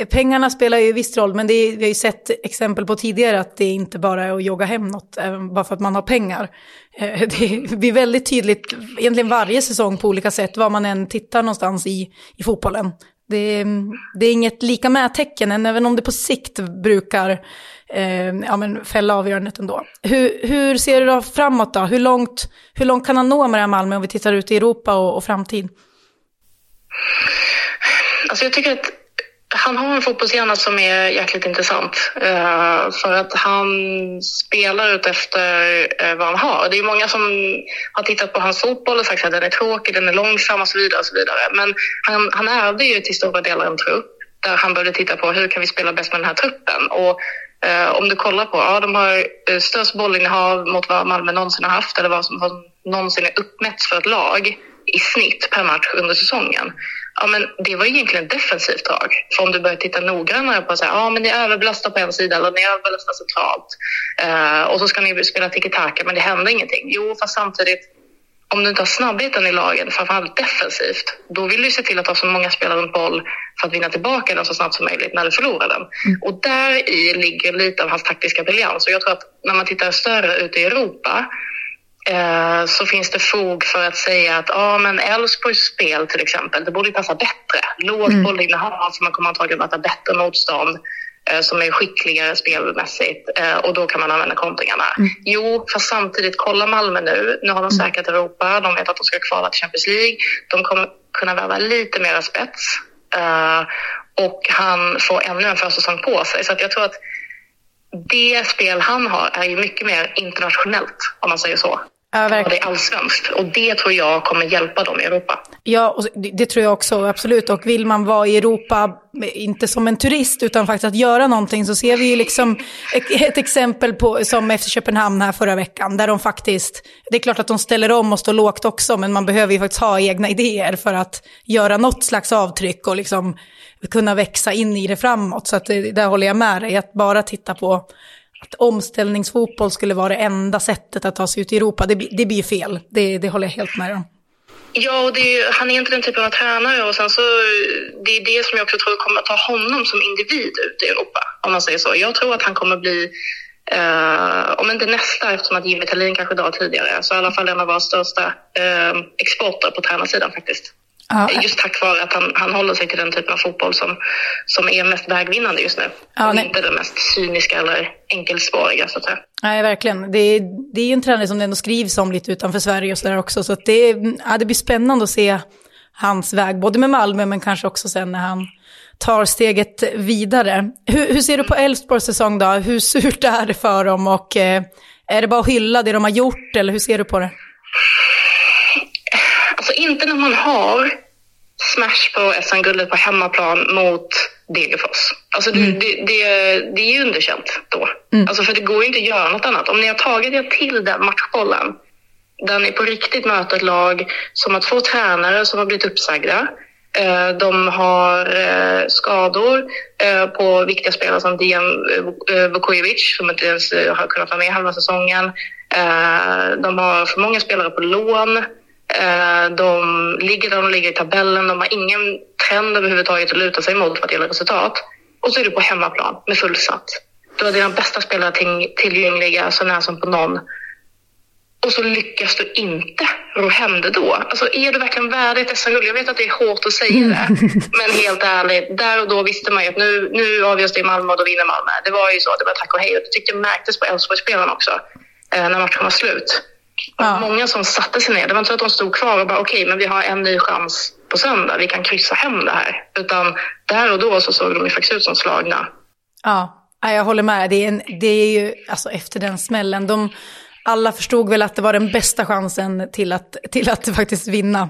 pengarna spelar ju viss roll, men det är, vi har ju sett exempel på tidigare att det inte bara är att jogga hem något, även bara för att man har pengar. Eh, det blir väldigt tydligt, egentligen varje säsong på olika sätt, var man än tittar någonstans i, i fotbollen. Det, är- det är inget lika med tecken, än även om det på sikt brukar eh, ja, men fälla avgörandet ändå. Hur, hur ser du då framåt då? Hur långt, hur långt kan han nå med det här Malmö om vi tittar ut i Europa och, och framtid? Alltså jag tycker att han har en fotbollshjärna som är jäkligt intressant. Uh, för att han spelar ut efter uh, eh, vad han har. Det är många som har tittat på hans fotboll och sagt att den är tråkig, den är långsam och så vidare. Och så vidare. Men han, han ärvde ju till stora delar en trupp där han började titta på hur kan vi spela bäst med den här truppen. Och uh, om du kollar på, ja de har störst bollinnehav mot vad Malmö någonsin har haft eller vad som, vad som någonsin är uppmätts för ett lag i snitt per match under säsongen. Ja, men det var egentligen ett defensivt drag. För om du börjar titta noggrannare på att ja, men ni överbelastar på en sida eller ni överbelastar centralt uh, och så ska ni spela tiki-taka men det händer ingenting. Jo, fast samtidigt om du inte har snabbheten i lagen, framförallt defensivt, då vill du se till att ha så många spelare runt boll för att vinna tillbaka den så snabbt som möjligt när du förlorar den. Mm. Och där i ligger lite av hans taktiska briljans. Och jag tror att när man tittar större ute i Europa Eh, så finns det fog för att säga att ja, men Elfsborgs spel till exempel, det borde passa bättre. Lågt mm. bollinnehav, så man kommer antagligen möta bättre motstånd eh, som är skickligare spelmässigt eh, och då kan man använda kontringarna. Mm. Jo, fast samtidigt, kolla Malmö nu. Nu har de mm. säkrat Europa, de vet att de ska kvala till Champions League. De kommer kunna värva lite mera spets och han får ännu en försäsong på sig. Så att jag tror att det spel han har är ju mycket mer internationellt, om man säger så. Ja, verkligen. det allsvenskt. Och det tror jag kommer hjälpa dem i Europa. Ja, och det, det, tror jag också, absolut. Och vill man vara i Europa, inte som en turist, utan faktiskt att göra någonting, så ser vi ju liksom ett, ett exempel på, som efter Köpenhamn här förra veckan, där de faktiskt, det är klart att de ställer om och står lågt också, men man behöver ju faktiskt ha egna idéer för att göra något slags avtryck och liksom kunna växa in i det framåt. Så att det, där håller jag med dig, att bara titta på att omställningsfotboll skulle vara det enda sättet att ta sig ut i Europa, det, det blir fel. Det, det håller jag helt med om. Ja, och är, han är inte den typen av tränare och sen så det är det som jag också tror kommer att ta honom som individ ut i Europa, om man säger så. Jag tror att han kommer bli, eh, om inte nästa eftersom att Jimmy Tallin kanske drar tidigare, så i alla fall en av våra största eh, exporter på tränarsidan faktiskt. Ja. Just tack vare att han, han håller sig till den typen av fotboll som, som är mest vägvinnande just nu. Ja, och nej. inte den mest cyniska eller enkelspåriga så att säga. Nej, verkligen. Det är, det är ju en tränare som det ändå skrivs om lite utanför Sverige och sådär också. Så att det, ja, det blir spännande att se hans väg, både med Malmö men kanske också sen när han tar steget vidare. Hur, hur ser du på Elfsborgs säsong då? Hur surt är det för dem och eh, är det bara att hylla det de har gjort eller hur ser du på det? Inte när man har smash på SM-guldet på hemmaplan mot Degerfors. Alltså det, mm. det, det, det, är ju underkänt då. Mm. Alltså för det går ju inte att göra något annat. Om ni har tagit er till den matchbollen där ni på riktigt möter ett lag som har två tränare som har blivit uppsagda. Eh, de har eh, skador eh, på viktiga spelare som Dian Vukojevic som inte ens har kunnat vara med halva säsongen. De har för många spelare på lån. Eh, de ligger där de ligger i tabellen. De har ingen trend överhuvudtaget att luta sig mot vad det gäller resultat. Och så är du på hemmaplan med fullsatt. Du har dina bästa spelare tillgängliga så när som på någon. Och så lyckas du inte ro hem det då. Alltså, är du verkligen värd ett SM-guld? Jag vet att det är hårt att säga det. (laughs) Men helt ärligt, där och då visste man ju att nu, nu avgörs det i Malmö och då vinner Malmö. Det var ju så. Det var tack och hej. Och det tyckte jag märktes på Elfsborgsspelarna också. Eh, när matchen var slut. Ja. Många som satte sig ner. Det var inte så att de stod kvar och bara okej, okay, men vi har en ny chans på söndag. Vi kan kryssa hem det här. Utan där och då så såg de ju faktiskt ut som slagna. Ja, jag håller med. Det är, en, det är ju, alltså efter den smällen, de, alla förstod väl att det var den bästa chansen till att, till att faktiskt vinna.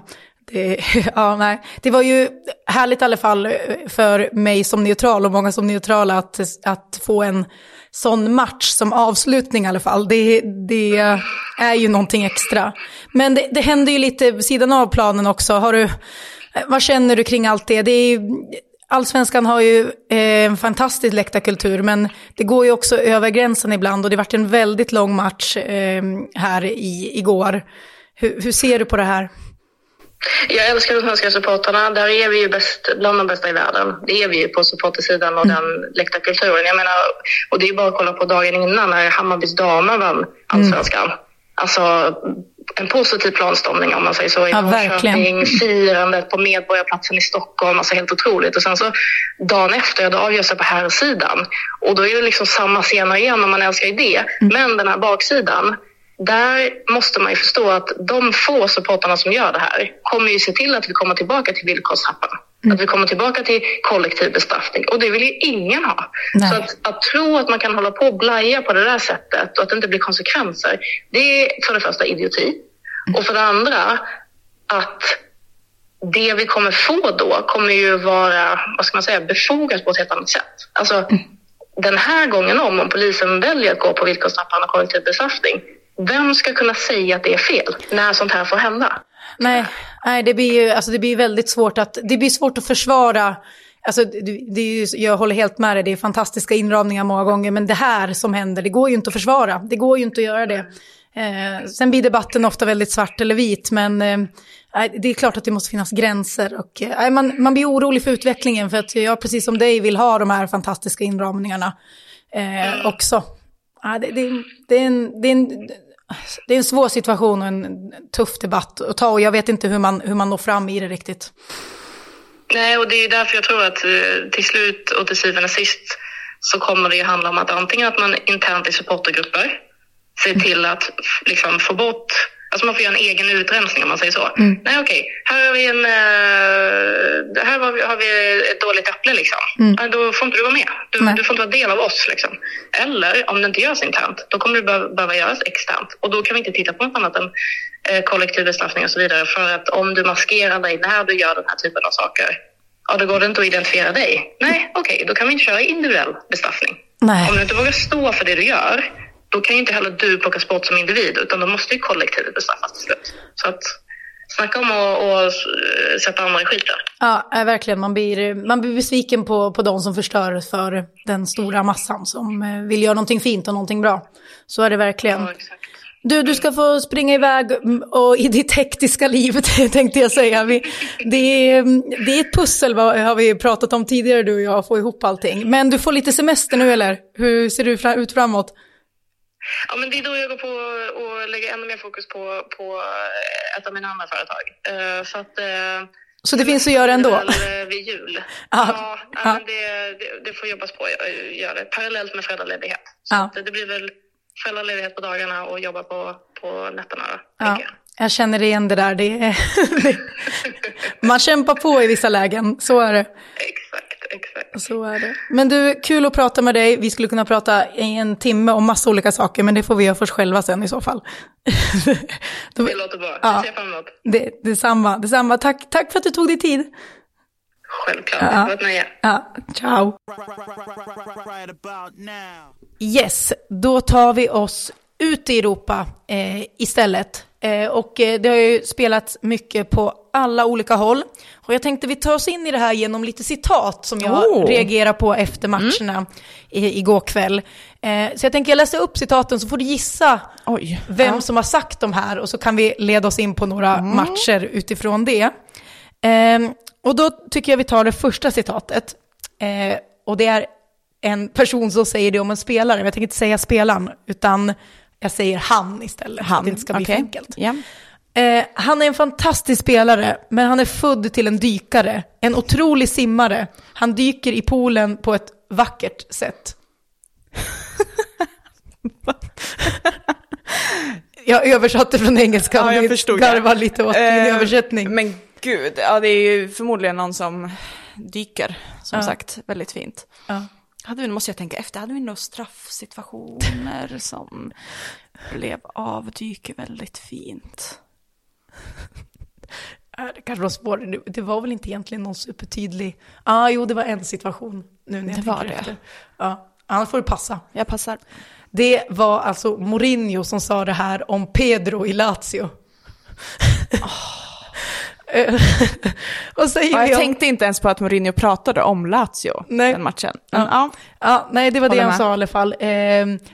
Det, (laughs) ja, nej. det var ju härligt i alla fall för mig som neutral och många som neutrala att, att få en sån match som avslutning i alla fall. Det, det är ju någonting extra. Men det, det händer ju lite vid sidan av planen också. Har du, vad känner du kring allt det? det är, Allsvenskan har ju eh, en fantastisk läktarkultur, men det går ju också över gränsen ibland och det varit en väldigt lång match eh, här i, igår. Hur, hur ser du på det här? Jag älskar de svenska supportrarna. Där är vi ju bäst, bland de bästa i världen. Det är vi ju på supportersidan och mm. den läktarkulturen. Jag menar, och det är ju bara att kolla på dagen innan när Hammarbys damer vann allsvenskan. Mm. Alltså en positiv planstormning om man säger så. I ja, Norrköping, firandet på Medborgarplatsen i Stockholm. Alltså helt otroligt. Och sen så dagen efter, då avgörs det på här sidan. Och då är det liksom samma scener igen och man älskar ju det. Mm. Men den här baksidan, där måste man ju förstå att de få supportarna som gör det här kommer ju se till att vi kommer tillbaka till villkorstrappan. Att vi kommer tillbaka till kollektiv bestraffning och det vill ju ingen ha. Nej. Så att, att tro att man kan hålla på och blaja på det där sättet och att det inte blir konsekvenser, det är för det första idioti. Och för det andra att det vi kommer få då kommer ju vara, vad ska man säga, befogat på ett helt annat sätt. Alltså, den här gången om, om polisen väljer att gå på villkorstrappan och kollektiv bestraffning, vem ska kunna säga att det är fel när sånt här får hända? Nej, nej det blir ju alltså det blir väldigt svårt att, det blir svårt att försvara. Alltså, det, är ju, jag håller helt med dig, det är fantastiska inramningar många gånger, men det här som händer, det går ju inte att försvara. Det går ju inte att göra det. Eh, sen blir debatten ofta väldigt svart eller vit, men eh, det är klart att det måste finnas gränser. Och, eh, man, man blir orolig för utvecklingen, för att jag precis som dig vill ha de här fantastiska inramningarna eh, också. Ja, det, det, det, är en, det, är en, det är en svår situation och en tuff debatt att ta och jag vet inte hur man, hur man når fram i det riktigt. Nej, och det är därför jag tror att eh, till slut och till syvende och sist så kommer det ju handla om att antingen att man internt i supportergrupper ser till att liksom få bort, alltså man får göra en egen utrensning om man säger så. Nej okej, här har vi en, eh, här har vi, har vi ett dåligt äpple liksom. Ja, då får inte du vara med. Du, du får inte vara del av oss liksom. Eller om det inte görs internt, då kommer det behöva, behöva göras externt. Och då kan vi inte titta på något annat än eh, kollektiv bestraffning och så vidare. För att om du maskerar dig när du gör den här typen av saker, ja då går det inte att identifiera dig. Nej, okej, då kan vi inte köra individuell bestraffning. Nej. Om du inte vågar stå för det du gör, då kan ju inte heller du plockas bort som individ, utan då måste ju kollektivet bestraffas till slut. Så att snacka om att, eh, sätta andra i skiten. Ja, äh, verkligen. Man blir, man blir besviken på, på de som förstör för den stora massan som eh, vill göra någonting fint och någonting bra. Så är det verkligen. Ja. Du, du ska få springa iväg mm, och i ditt hektiska liv, (laughs) tänkte jag säga. Vi, det, är, det är ett pussel, vad har vi pratat om tidigare, du och jag, att få ihop allting. Men du får lite semester nu, eller? Hur ser du ut framåt? Ja, men det är då jag går på och lägger ännu mer fokus på, på eh, ett av mina andra företag. Eh, Så att... eh, Så det finns att göra ändå? Vid jul. (laughs) Ja, Ja, ja. Men det, det, det får jobbas på att göra det parallellt med föräldraledighet. Så Ja. att det blir väl föräldraledighet på dagarna och jobba på, på nätterna. Ja, jag. jag känner igen det där. Det är, (laughs) det, man kämpar på i vissa lägen, så är det. (laughs) Exakt, exakt. Så är det. Men du, kul att prata med dig. Vi skulle kunna prata i en timme om massa olika saker, men det får vi göra för oss själva sen i så fall. (laughs) Det låter bra. Ja. Det ser jag fram emot. det, detsamma, detsamma. Tack, tack för att du tog dig tid. Självklart. Ja. Det var ett nöje. Ja, ciao. Yes, då tar vi oss ut i Europa eh, istället. Eh, och eh, det har ju spelats mycket på alla olika håll. Och jag tänkte vi tar oss in i det här genom lite citat som jag Oh. reagerar på efter matcherna i, igår kväll. Eh, så jag tänker jag läser upp citaten så får du gissa Oj. vem Ja. som har sagt de här och så kan vi leda oss in på några matcher utifrån det. Ehm, och då tycker jag vi tar det första citatet. Eh, och det är en person som säger det om en spelare, men jag tänker inte säga spelaren, utan jag säger han istället, för att det inte ska bli för okej. enkelt. Ja. Eh, han är en fantastisk spelare, men han är född till en dykare, en otrolig simmare. Han dyker i poolen på ett vackert sätt. (laughs) jag översatte från engelska, Ja, jag förstod garvar lite åt min Eh, översättning. Men gud, ja det är ju förmodligen någon som dyker, som Ja. sagt, väldigt fint. Ja. Hade vi, måste jag tänka efter, hade vi några straffsituationer som blev avdyker väldigt fint? Äh, Det kanske var svårt. Det- Det var väl inte egentligen någon supertydlig... Ja, ah, jo, det var en situation nu när jag Det var tänker det. efter. Ja, annars får det passa. Jag passar. Det var alltså Mourinho som sa det här om Pedro i Lazio. (laughs) Vad säger Ja, vi jag om... tänkte inte ens på att Mourinho pratade om Lazio, Nej. den matchen. Men, Ja. ja. Ja, nej, det var det Håller han med. sa i alla fall. Eh,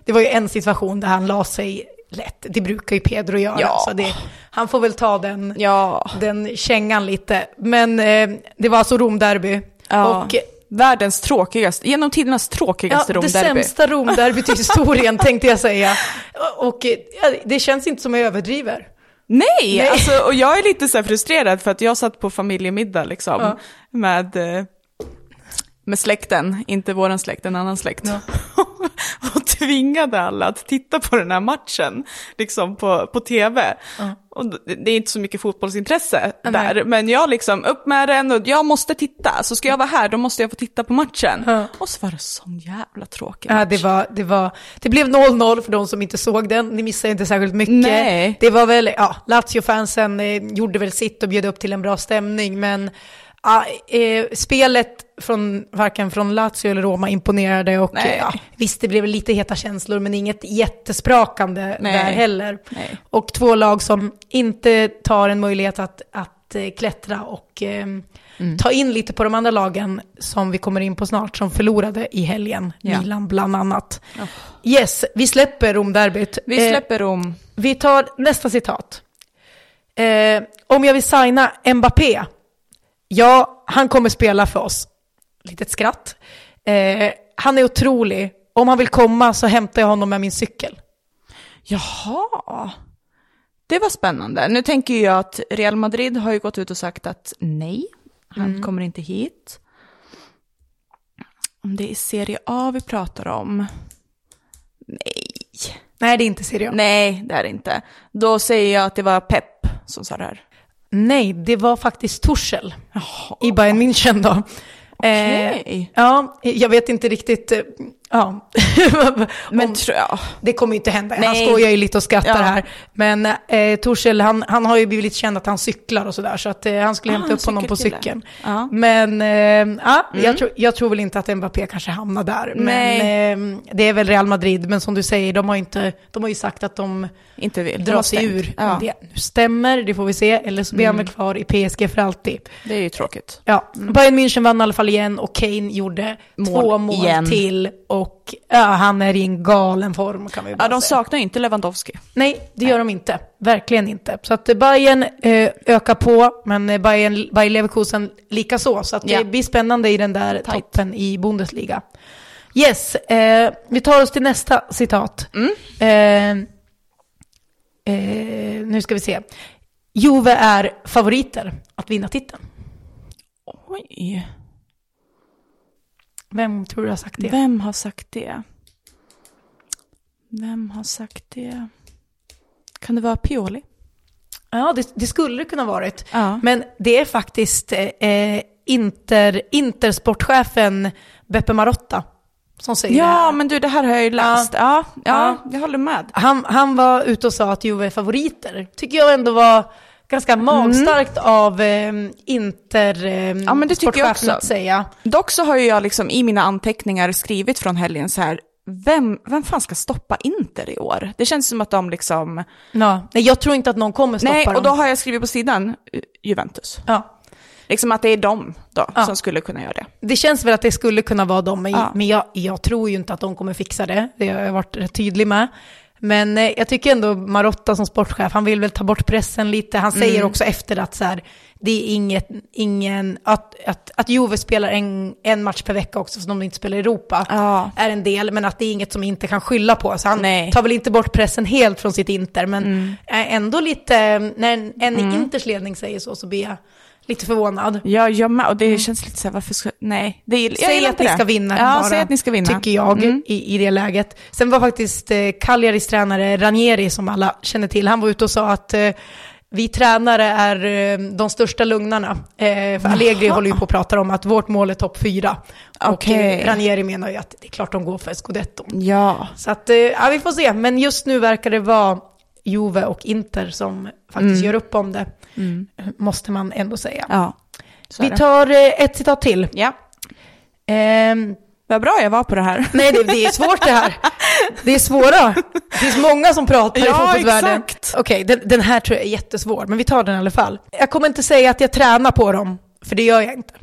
det var ju en situation där han la sig lätt. Det brukar ju Pedro göra. Ja. Så det, han får väl ta den, ja. den kängan lite. Men eh, det var alltså Romderby. ja. Och Världens tråkigaste, genom tidernas tråkigaste Ja, det Romderby. sämsta Romderbyt i (laughs) historien tänkte jag säga. Och eh, ja, det känns inte som jag överdriver. Nej, Nej. Alltså, och jag är lite så här frustrerad för att jag satt på familjemiddag liksom Ja. med, eh, med släkten, inte våran släkt, en annan släkt. Ja. (laughs) och tvingade alla att titta på den här matchen, liksom på, på tv. Och det är inte så mycket fotbollsintresse nej. där, men jag liksom upp med den och jag måste titta. Så ska jag vara här, då måste jag få titta på matchen. Ja. Och så var det sån jävla tråkig Ja, match. det, var, det, var, det blev 0-0 för de som inte såg den. Ni missade inte särskilt mycket. Nej. Det var väl, ja, Lazio-fansen eh, gjorde väl sitt och bjöd upp till en bra stämning, men ja, eh, spelet från varken från Lazio eller Roma imponerade och eh, ja, visst, det blev lite heta känslor, men inget jättesprakande Nej. där heller. Nej. Och två lag som inte tar en möjlighet att, att eh, klättra och eh, Mm. ta in lite på de andra lagen som vi kommer in på snart, som förlorade i helgen, Ja. Milan bland annat. Yes, vi släpper Romderbyt. Vi Eh, släpper Rom. vi tar nästa citat. Eh, om jag vill signa Mbappé, ja, han kommer spela för oss. Litet skratt. Eh, han är otrolig. Om han vill komma så hämtar jag honom med min cykel. Jaha. Det var spännande. Nu tänker jag att Real Madrid har ju gått ut och sagt att nej, han Mm. kommer inte hit. Om det är Serie A vi pratar om. Nej. Nej, det är inte Serie A. Nej, det är det inte. Då säger jag att det var Pep som sa det här. Nej, det var faktiskt Torshäll i Bayern München då. Okej. ja, jag vet inte riktigt. Ja. (laughs) Men Om- tror jag. Det kommer ju inte hända. Han Nej. skojar ju lite och skrattar Ja. här. Men eh, Torshäll, han, han har ju blivit känd att han cyklar och sådär. Så att eh, han skulle Ah, hämta upp honom på cykeln. Ja. Men eh, ja, jag, tror, jag tror väl inte att Mbappé kanske hamnar där. Nej. Men eh, det är väl Real Madrid. Men som du säger, de har, inte, de har ju sagt att de Inte vill. Drar sig ur. Ja, det stämmer, det får vi se. Eller så blir han väl kvar i PSG för alltid. det är ju tråkigt. Ja, Bayern München vann i alla fall igen och Kane gjorde Mål två mål igen. till. Och ja, han är i en galen form kan vi bara Ja, de säga. saknar inte Lewandowski. Nej, det gör de inte. Verkligen inte. Så att eh, Bayern eh, ökar på, men eh, Bayern, Bayern Leverkusen lika så. Så att Ja. det blir spännande i den där Tight. toppen i Bundesliga. Yes, eh, vi tar oss till nästa citat. Mm. Eh, eh, nu ska vi se. Juve är favoriter att vinna titeln. Oj. Vem tror du har sagt det? Vem har sagt det? Vem har sagt det? Kan det vara Pioli? Ja, det, det skulle det kunna varit. Ja. Men det är faktiskt eh, Inter, Intersportchefen Beppe Marotta som säger det Ja, men du, det här har jag ju läst. Ja, ja, jag håller med. Han, han var ute och sa att Juve är favoriter. Tycker jag ändå var ganska magstarkt av eh, Inter eh, Mm. Ja, men det tycker jag också. att säga. Dock så har ju jag liksom i mina anteckningar skrivit från helgen så här, vem, vem fan ska stoppa Inter i år? Det känns som att de liksom... Ja. Nej, jag tror inte att någon kommer stoppa Nej, dem. och då har jag skrivit på sidan Juventus. ja. Liksom att det är de då Ja. som skulle kunna göra det. Det känns väl att det skulle kunna vara dem, men, Ja. men jag, jag tror ju inte att de kommer fixa det. Det har jag varit rätt tydlig med. Men eh, jag tycker ändå Marotta som sportchef, han vill väl ta bort pressen lite. Han säger Mm. också efter att så här, det är inget, ingen, att, att, att Juve spelar en, en match per vecka också, som de inte spelar i Europa, Ja. är en del, men att det är inget som inte kan skylla på. Så han Nej. tar väl inte bort pressen helt från sitt Inter, men är ändå lite, när en, en Inters ledning säger så, så blir jag lite förvånad. Ja, jag med. Och det känns lite så här, varför ska... Nej, det jag Säg att ni det. ska vinna Ja, bara, säg att ni ska vinna. tycker jag, Mm. i, i det läget. Sen var faktiskt eh, Cagliaris tränare Ranieri, som alla känner till, han var ute och sa att eh, vi tränare är eh, de största lugnarna. Eh, för Allegri håller ju på att prata om att vårt mål är topp fyra. Och Okej. eh, Ranieri menar ju att det är klart de går för scudetto. Ja. Så att, ja, vi får se. Men just nu verkar det vara Juve och Inter som faktiskt gör upp om det. Måste man ändå säga. Ja. Vi tar eh, ett citat till. Ja. Ehm, Vad bra jag var på det här. Nej, det, det är svårt det här. Det är svåra. Det finns många som pratar i Ja, fotbollsvärlden. exakt. Okej, den, den här tror jag är jättesvår, men vi tar den i alla fall. Jag kommer inte säga att jag tränar på dem, för det gör jag inte.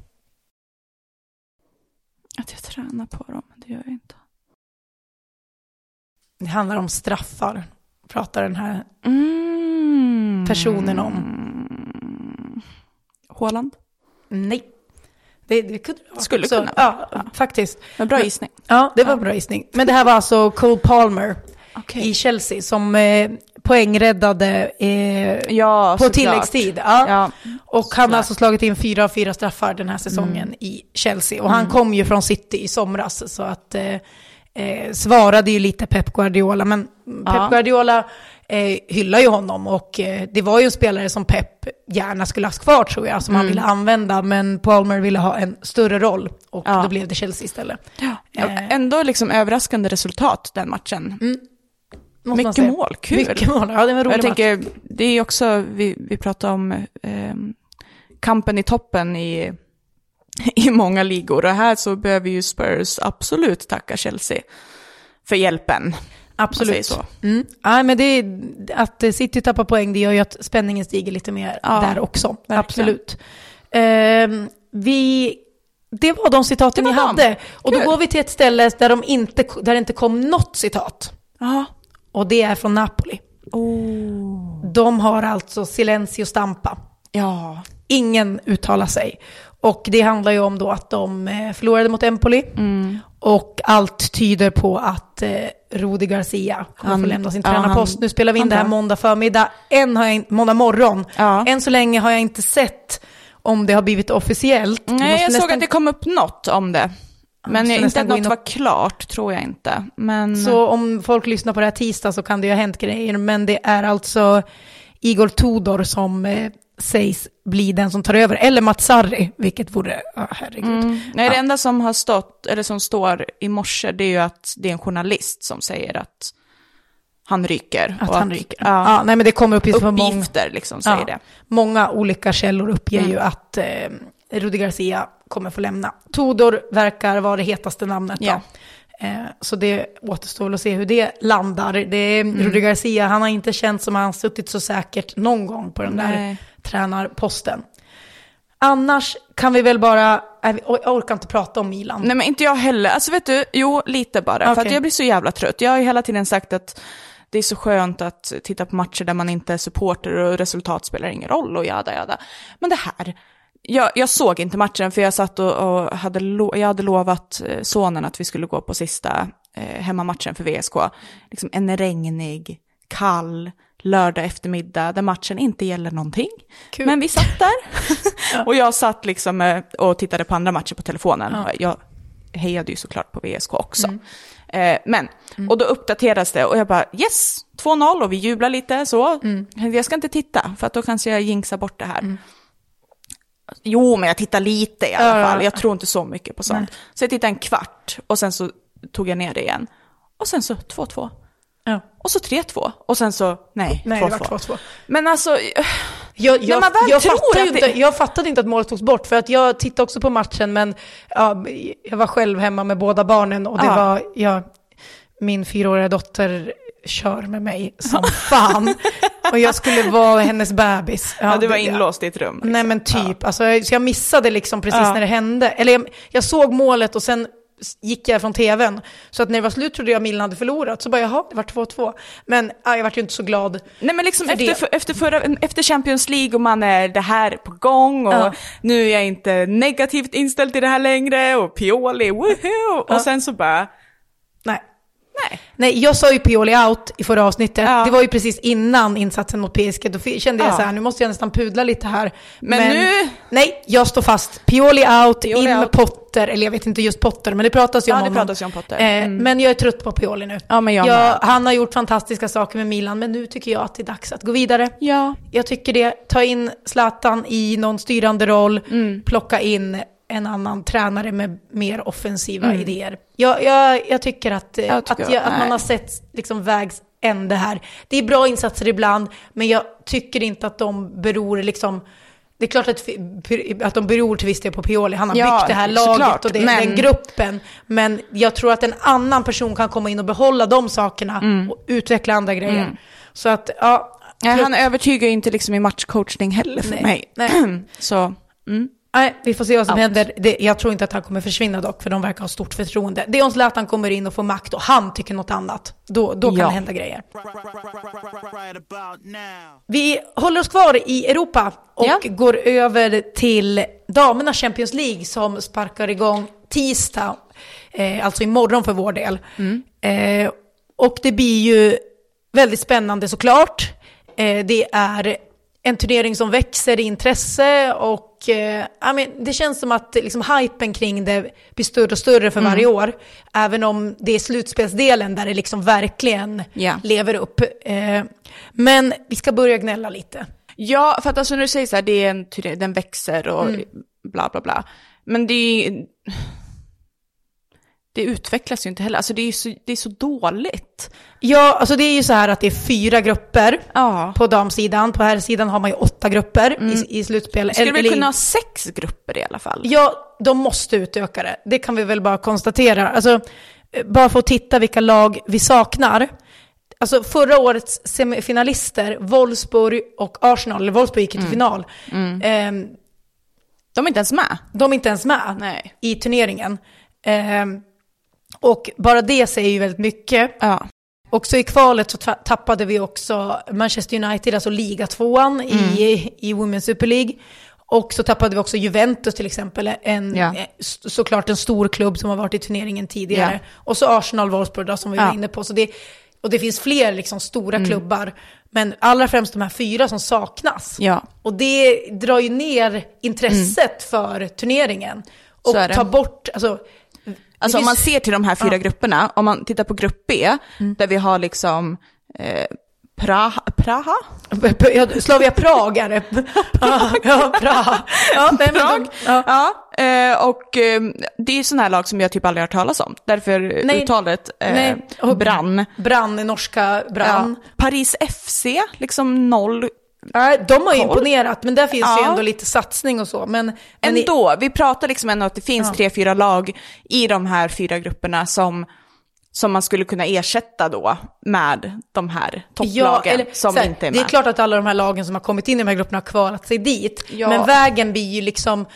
Att jag tränar på dem, det gör jag inte. Det handlar om straffar, pratar den här Mm. personen om. Håland? Nej. Det, det kunde det vara. Skulle Så, kunna Ja, faktiskt. En bra Men- gissning. Ja, det var en bra gissning. Men det här var alltså Cole Palmer Okej. i Chelsea som eh, poängräddade eh, Ja, på tilläggstid. Ja. Ja. Och han har Såklart. alltså slagit in fyra av fyra straffar den här säsongen i Chelsea. Och han kom ju från City i somras, så att eh, eh, svarade ju lite Pep Guardiola, men Ja. Pep Guardiola eh, hyllar ju honom och eh, det var ju en spelare som Pep gärna skulle ha kvar tror jag, som han Mm. ville använda, men Palmer ville ha en större roll och Ja. då blev det Chelsea istället. Ja, Eh. ändå liksom överraskande resultat den matchen. Måste man Mycket mål, kul. Mycket mål, ja det var en Och rolig jag match. tänker, det är också, vi, vi pratar om eh, kampen i toppen i, i många ligor. Och här så behöver ju Spurs absolut tacka Chelsea för hjälpen. Absolut. så. Mm. Ja, men det är, att eh, City tappar poäng, det gör ju att spänningen stiger lite mer Ja, där också. verkligen. Absolut. Ehm, vi, det var de citaten var hade. dem. Och då Kul. går vi till ett ställe där, de inte, där det inte kom något citat. Ja. Och det är från Napoli. Oh. De har alltså silencio stampa. Ja. Ingen uttalar sig. Och det handlar ju om då att de eh, förlorade mot Empoli. Och allt tyder på att eh, Rudi Garcia kommer Han- få lämna sin ja, tränarpost. han- nu spelar vi in det här måndag förmiddag. Än har jag, in- måndag morgon. Ja. Än så länge har jag inte sett om det har blivit officiellt. Nej, jag såg nästan- att det kom upp något om det. Men måste inte att något och- var klart, tror jag inte. Men... Så om folk lyssnar på det här tisdag så kan det ju ha hänt grejer. Men det är alltså Igor Tudor som eh, sägs bli den som tar över. Eller Mats Sarri, vilket vore, ja herregud. Mm. Nej, det Ja. enda som har stått, eller som står i morse, det är ju att det är en journalist som säger att han ryker. Att han ryker. Ja. Ja, nej men det kommer uppgifter från många, uppgifter liksom säger ja, det. många olika källor uppger Mm. ju att eh, Rudi Garcia kommer få lämna. Tudor verkar vara det hetaste namnet då. Ja. Eh, så det återstår att se hur det landar. Det är Mm. Rudi Garcia, han har inte känt som att han suttit så säkert någon gång på den där Nej. tränarposten. Annars kan vi väl bara, jag orkar inte prata om Milan. Nej men inte jag heller. Alltså vet du, jo lite bara. För Okej. att jag blir så jävla trött. Jag har ju hela tiden sagt att det är så skönt att titta på matcher där man inte är supporter och resultat spelar ingen roll och jada jada. Men det här, jag, jag såg inte matchen för jag satt och, och hade, lo, jag hade lovat eh, sonen att vi skulle gå på sista eh, hemmamatchen för VSK. Liksom en regnig, kall lördag eftermiddag där matchen inte gäller någonting. Kul. Men vi satt där (laughs) (laughs) och jag satt liksom eh, och tittade på andra matcher på telefonen. Ja. Jag hejade ju såklart på VSK också. Eh, men, och då uppdateras det och jag bara yes, 2-0 och vi jublar lite så. Jag ska inte titta för att då kanske jag jinxar bort det här. Jo, men jag tittar lite i alla fall. ja. Jag tror inte så mycket på sånt. Så jag tittade en kvart och sen så tog jag ner det igen. Och sen så 2-2. Ja. Och så 3-2. Och sen så, nej, Nej, det 2-2. var 2-2. Men alltså, Jag, jag, jag, fattade att inte, det- jag fattade inte att målet togs bort, för att jag tittade också på matchen, men ja, jag var själv hemma med båda barnen och det Ja. var, ja, min fyraåriga dotter kör med mig som fan. och jag skulle vara hennes bebis. ja, du var inlåst i ett rum. liksom. Nej men typ, alltså, jag- så jag missade liksom precis Ja. när det hände. Eller jag, jag såg målet och sen gick jag från tvn. Så att när det var slut trodde jag Milan hade förlorat. Så bara jaha, det var 2-2. Men ja, jag var ju inte så glad. Nej men liksom efter, för, efter, förra, efter Champions League och man är det här på gång och Ja. nu är jag inte negativt inställd till det här längre och Pioli, woohoo! Ja. Och sen så bara. Nej. Nej, jag sa ju Pioli out i förra avsnittet. Ja. Det var ju precis innan insatsen mot PSG. Då kände jag Ja. så här, nu måste jag nästan pudla lite här. Men nu- Nej, jag står fast. Pioli out, Pioli in med out. Potter. Eller jag vet inte just Potter, men det pratas ju Ja, om det honom. pratas ju om Potter. Eh, Mm. Men jag är trött på Pioli nu. Ja, men jag med. han har gjort fantastiska saker med Milan, men nu tycker jag att det är dags att gå vidare. Ja. Jag tycker det. Ta in Zlatan i någon styrande roll. Mm. Plocka in en annan tränare med mer offensiva Mm. idéer. Jag, jag, jag tycker att, Jag tycker- att, jag, att man har sett liksom vägs ände här. Det är bra insatser ibland, men jag tycker inte att de beror liksom... Det är klart att, att de beror till viss del på Pioli. Han har Ja, byggt det här laget såklart, och det, men- den gruppen. Men jag tror att en annan person kan komma in och behålla de sakerna Mm. och utveckla andra grejer. Så att, ja... Nej, han övertygar ju inte liksom i matchcoachning heller för Nej, mig. nej. (clears throat) så, mm. Nej, vi får se vad som Out. händer. Det, jag tror inte att han kommer försvinna dock, för de verkar ha stort förtroende. Det är om Zlatan kommer in och får makt och han tycker något annat. Då, då kan Ja. det hända grejer. Right about now. Vi håller oss kvar i Europa och Ja. går över till damernas Champions League som sparkar igång tisdag, eh, alltså imorgon för vår del. Eh, och det blir ju väldigt spännande såklart. Eh, det är en turnering som växer i intresse och och eh, ja, men det känns som att liksom, hypen kring det blir större och större för varje år. Även om det är slutspelsdelen där det liksom verkligen Ja. lever upp. Eh, men vi ska börja gnälla lite. Ja, för att alltså när du säger så här, det är en den växer och bla bla bla. Men det är det utvecklas ju inte heller, alltså det är så, det är så dåligt. Ja, alltså det är ju så här att det är fyra grupper Ja. på damsidan. På här sidan har man ju åtta grupper i, i slutspel. Skulle Eller- kunna ha sex grupper i alla fall? Ja, de måste utöka det. Det kan vi väl bara konstatera. Alltså, bara för att titta vilka lag vi saknar. Alltså förra årets semifinalister, Wolfsburg och Arsenal, eller Wolfsburg gick ju till final. Ehm, De är inte ens med. de är inte ens med Nej. i turneringen. Ehm, och bara det säger ju väldigt mycket. Ja. Också i kvalet så ta- tappade vi också Manchester United, alltså ligatvåan i, i Women's Super League. Och så tappade vi också Juventus till exempel, en, Ja. såklart en stor klubb som har varit i turneringen tidigare. Ja. Och så Arsenal Wolfsburg då, som vi Ja. var inne på. Så det, och det finns fler liksom, stora klubbar, men allra främst de här fyra som saknas. Ja. Och det drar ju ner intresset för turneringen. Och tar bort, alltså... Alltså om finns- man ser till de här fyra Ja. Mm. grupperna, om man tittar på grupp B, där vi har liksom eh, Praha, Praha? Slavia Prag är det. (laughs) Ja, ja, Praha. Ja, Prag? ja. Ja, eh, och eh, det är ju sådana här lag som jag typ aldrig har hört talas om. Därför Nej. uttalet eh, Nej, brann. Brann, norska Brann. Ja. Paris FC, liksom noll. Ja. de har ju imponerat, men där finns ju Ja. ändå lite satsning och så. Men, men i- Ändå, vi pratar liksom ändå att det finns Ja. tre, fyra lag i de här fyra grupperna som, som man skulle kunna ersätta då med de här topplagen som så här, inte är Det med. är klart att alla de här lagen som har kommit in i de här grupperna har kvalat sig dit. Ja. Men vägen blir ju liksom,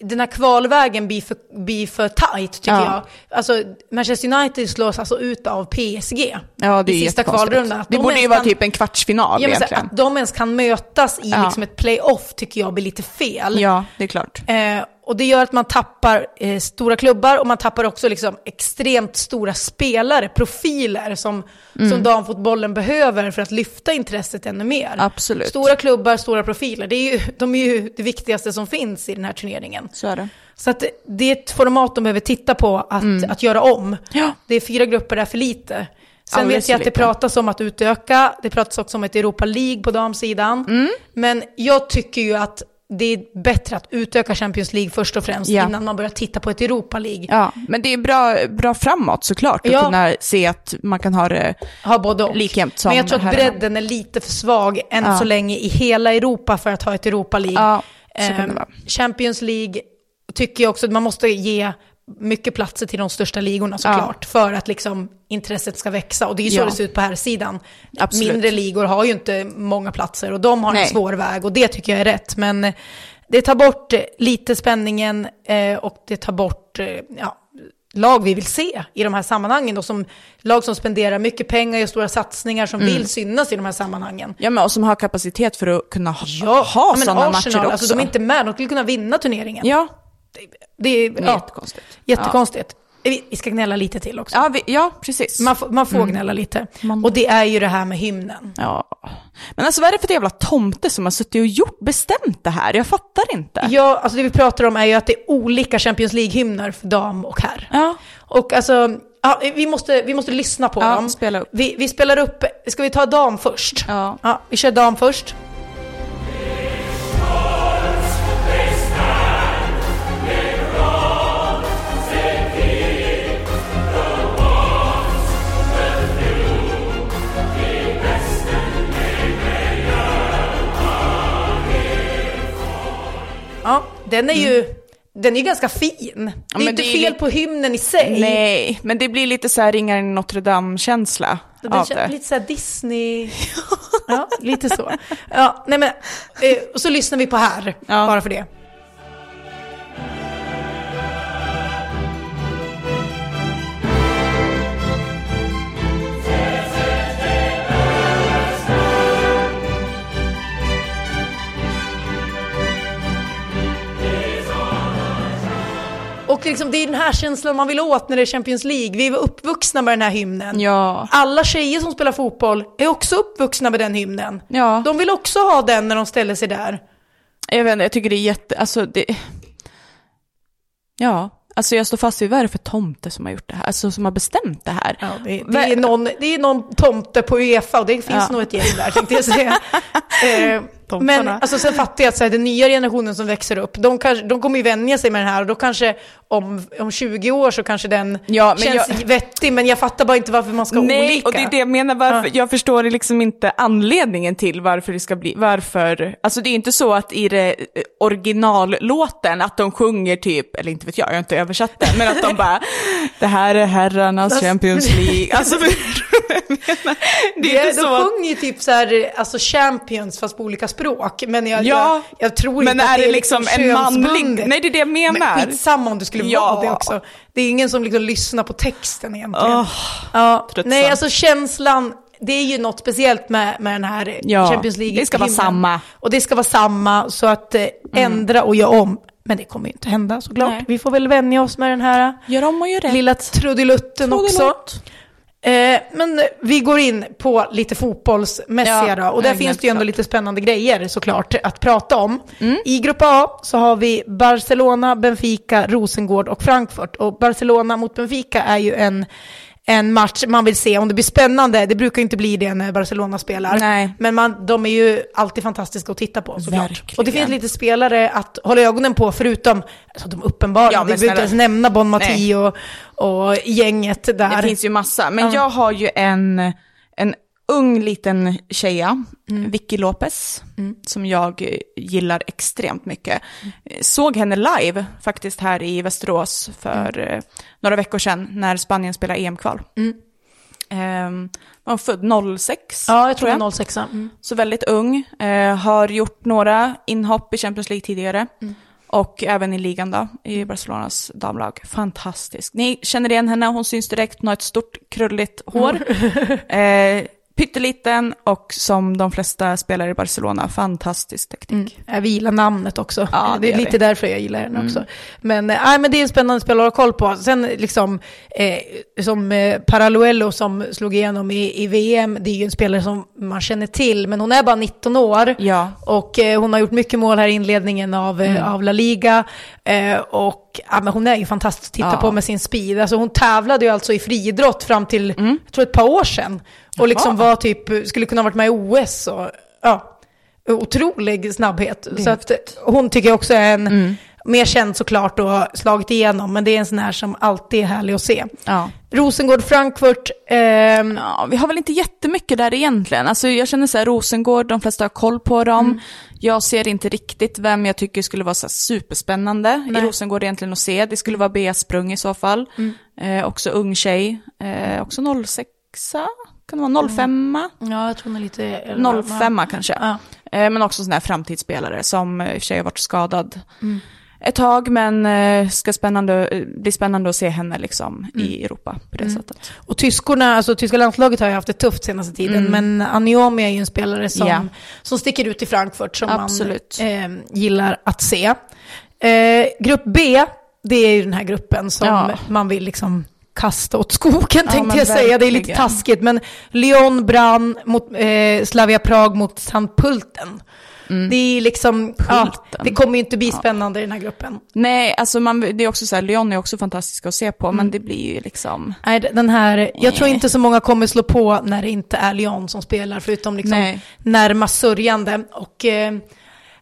den här kvalvägen blir för, blir för tight tycker Ja. jag. Alltså Manchester United slås alltså ut av PSG Ja, det i sista kvalrundan. Det de borde ju vara typ en kvartsfinal Ja, egentligen. att de ens kan mötas i Ja. liksom ett playoff tycker jag blir lite fel. Ja, det är klart. Eh, och det gör att man tappar eh, stora klubbar och man tappar också liksom extremt stora spelare, profiler som, Mm. som damfotbollen behöver för att lyfta intresset ännu mer. Absolut. Stora klubbar, stora profiler, det är ju, de är ju det viktigaste som finns i den här turneringen. Så är det. Så att det är ett format de behöver titta på att, att göra om. Mm. Ja. Det är fyra grupper, det är för lite. Sen Alldeles vet jag att det pratas om att utöka, det pratas också om ett Europa League på damsidan. Mm. Men jag tycker ju att det är bättre att utöka Champions League först och främst Ja. innan man börjar titta på ett Europa League. Ja, men det är bra, bra framåt såklart att Ja. kunna se att man kan ha det Ha både och. likjämt som Men jag tror att bredden är lite för svag än Ja. så länge i hela Europa för att ha ett Europa League. Ja, vara. Champions League tycker jag också att man måste ge mycket platser till de största ligorna såklart. För att liksom intresset ska växa. Och det är ju så Ja. det ser ut på här sidan. Absolut. Mindre ligor har ju inte många platser och de har Nej. en svår väg. Och det tycker jag är rätt. Men eh, det tar bort eh, lite spänningen eh, och det tar bort ja, lag vi vill se i de här sammanhangen. Då, som, lag som spenderar mycket pengar, gör stora satsningar, som Mm. vill synas i de här sammanhangen. Ja, men och som har kapacitet för att kunna ha, Ja, ha sådana matcher också. alltså de är inte med, de skulle kunna vinna turneringen. Ja, Det är ja, jättekonstigt. jättekonstigt. Vi vi ska gnälla lite till också. Ja, vi, ja precis. Man, man får gnälla lite. Man- Och det är ju det här med hymnen. Ja. Men alltså vad är det för jävla tomte som har suttit och gjort, bestämt det här? Jag fattar inte. Ja, alltså det vi pratar om är ju att det är olika Champions League-hymner för dam och herr. Ja. Och alltså, ja, vi, måste, vi måste lyssna på Ja, dem. spela upp. Vi, vi spelar upp, ska vi ta dam först? Ja. Ja, vi kör dam först. Den är ju, den är ganska fin. det är Mm. inte det är fel lite- på hymnen i sig. Nej, men det blir lite så här ringar i Notre Dame-känsla av det. lite såhär Disney. (laughs) ja, lite så. Ja, nej men, eh, och så lyssnar vi på här, Ja. bara för det. Och liksom, det är den här känslan man vill åt när det är Champions League. Vi var uppvuxna med den här hymnen. Ja. Alla tjejer som spelar fotboll är också uppvuxna med den hymnen. Ja. De vill också ha den när de ställer sig där. Jag vet inte, jag tycker det är jätte, alltså det... Ja, alltså jag står fast vid vad är det för tomte som har gjort det här, alltså som har bestämt det här. Ja, det, det, är någon, det är någon tomte på Uefa och det finns Ja. nog ett gäng där tänkte jag säga. (laughs) eh, Tomtarna. men alltså, sen fattar jag att så här, den nya generationen som växer upp, de, kanske, de kommer ju vänja sig med den här och då kanske om, om 20 år så kanske den Ja, känns jag- vettig, men jag fattar bara inte varför man ska Nej, olika. och det är det jag menar, varför, jag förstår liksom inte anledningen till varför det ska bli, varför, alltså det är inte så att i det eh, originallåten att de sjunger typ, eller inte vet jag, jag har inte översatt den, men att de (laughs) bara, det här är herrarnas Champions League, (laughs) alltså du? Det är Det, inte de så att, sjunger ju typ så här, alltså champions fast på olika språk. Men jag, Ja, jag, jag tror men inte att är det det liksom en manlig, nej det är det jag menar. Men skitsamma om det skulle Ja. vara det också. Det är ingen som liksom lyssnar på texten egentligen. Åh, ja. Nej, alltså känslan, det är ju något speciellt med, med den här Ja, Champions League. det ska vara samma. Och det ska vara samma, så att eh, ändra och göra om. Men det kommer ju inte hända såklart. Nej. Vi får väl vänja oss med den här lilla trudelutten också. Eh, men vi går in på lite fotbollsmässiga Ja, då. Och där finns det ju ändå klart. lite spännande grejer såklart att prata om. Mm. I grupp A så har vi Barcelona, Benfica, Rosengård och Frankfurt. Och Barcelona mot Benfica är ju en, en match man vill se om det blir spännande. Det brukar inte bli det när Barcelona spelar. Nej. Men man, de är ju alltid fantastiska att titta på såklart. Verkligen. Och det finns lite spelare att hålla ögonen på förutom alltså, de uppenbara. Ja, vi behöver inte ens nämna Bon Mati och, och gänget där. Det finns ju massa, men Ja. jag har ju en, en ung liten tjeja, Vicky Lopez, som jag gillar extremt mycket. Såg henne live faktiskt här i Västerås för eh, några veckor sedan när Spanien spelade EM-kval. Um, var född 06, Ja, jag tror är 06. Mm. så väldigt ung. Eh, har gjort några inhopp i Champions League tidigare. Och även i ligan då, i Barcelonas damlag. Fantastisk. Ni känner igen henne, hon syns direkt, hon har ett stort krulligt hår. eh, pytteliten och som de flesta spelare i Barcelona, fantastisk teknik. Jag gillar namnet också. Ja, det det är lite vi. Mm. därför jag gillar den också. Men, äh, men det är en spännande spelare att ha koll på. Sen liksom, eh, som eh, Paraluello som slog igenom i, i VM, det är ju en spelare som man känner till, men hon är bara 19 år. Ja. Och eh, hon har gjort mycket mål här i inledningen av, Mm. eh, av La Liga. Eh, och ja, men hon är ju fantastisk att titta Ja. på med sin speed. Alltså hon tävlade ju alltså i friidrott fram till, jag tror ett par år sedan. Och liksom Mm. Var typ, skulle kunna ha varit med i OS och ja, otrolig snabbhet. Mm. Så att hon tycker jag också är en, mer känd såklart och slagit igenom, men det är en sån här som alltid är härlig att se. Ja. Rosengård, Frankfurt, ehm, Ja, vi har väl inte jättemycket där egentligen. Alltså jag känner så här, Rosengård, de flesta har koll på dem. Mm. Jag ser inte riktigt vem jag tycker skulle vara så superspännande i Nej. Rosengård egentligen att se. Det skulle vara Bea Sprung i så fall. Mm. Eh, också ung tjej. Eh, också 06 kan det vara 05 ja jag tror hon är lite... 05 kanske. Ja. Eh, men också sån här framtidsspelare som i och för sig har varit skadad Mm. Ett tag. Men eh, ska spännande, eh, bli spännande att se henne liksom Mm. i Europa på det sättet. Och tyskorna, alltså tyska landslaget har ju haft det tufft senaste tiden, men Aniomi är ju en spelare som, Mm. Ja. som sticker ut i Frankfurt som Absolut. man eh, gillar att se. Eh, grupp B, det är ju den här gruppen som Ja. man vill liksom kasta åt skogen tänkte men jag säga. Det är lite verkligen. taskigt, men Lyon brann mot eh, Slavia Prag mot St. Pulten. Det är liksom, ja, det kommer ju inte bli spännande i den här gruppen. Nej, alltså man, det är också så här, Lyon är också fantastiska att se på, Mm. men det blir ju liksom... Nej, den här, jag tror inte så många kommer slå på när det inte är Lyon som spelar, förutom liksom Nej. närmast sörjande. Och eh,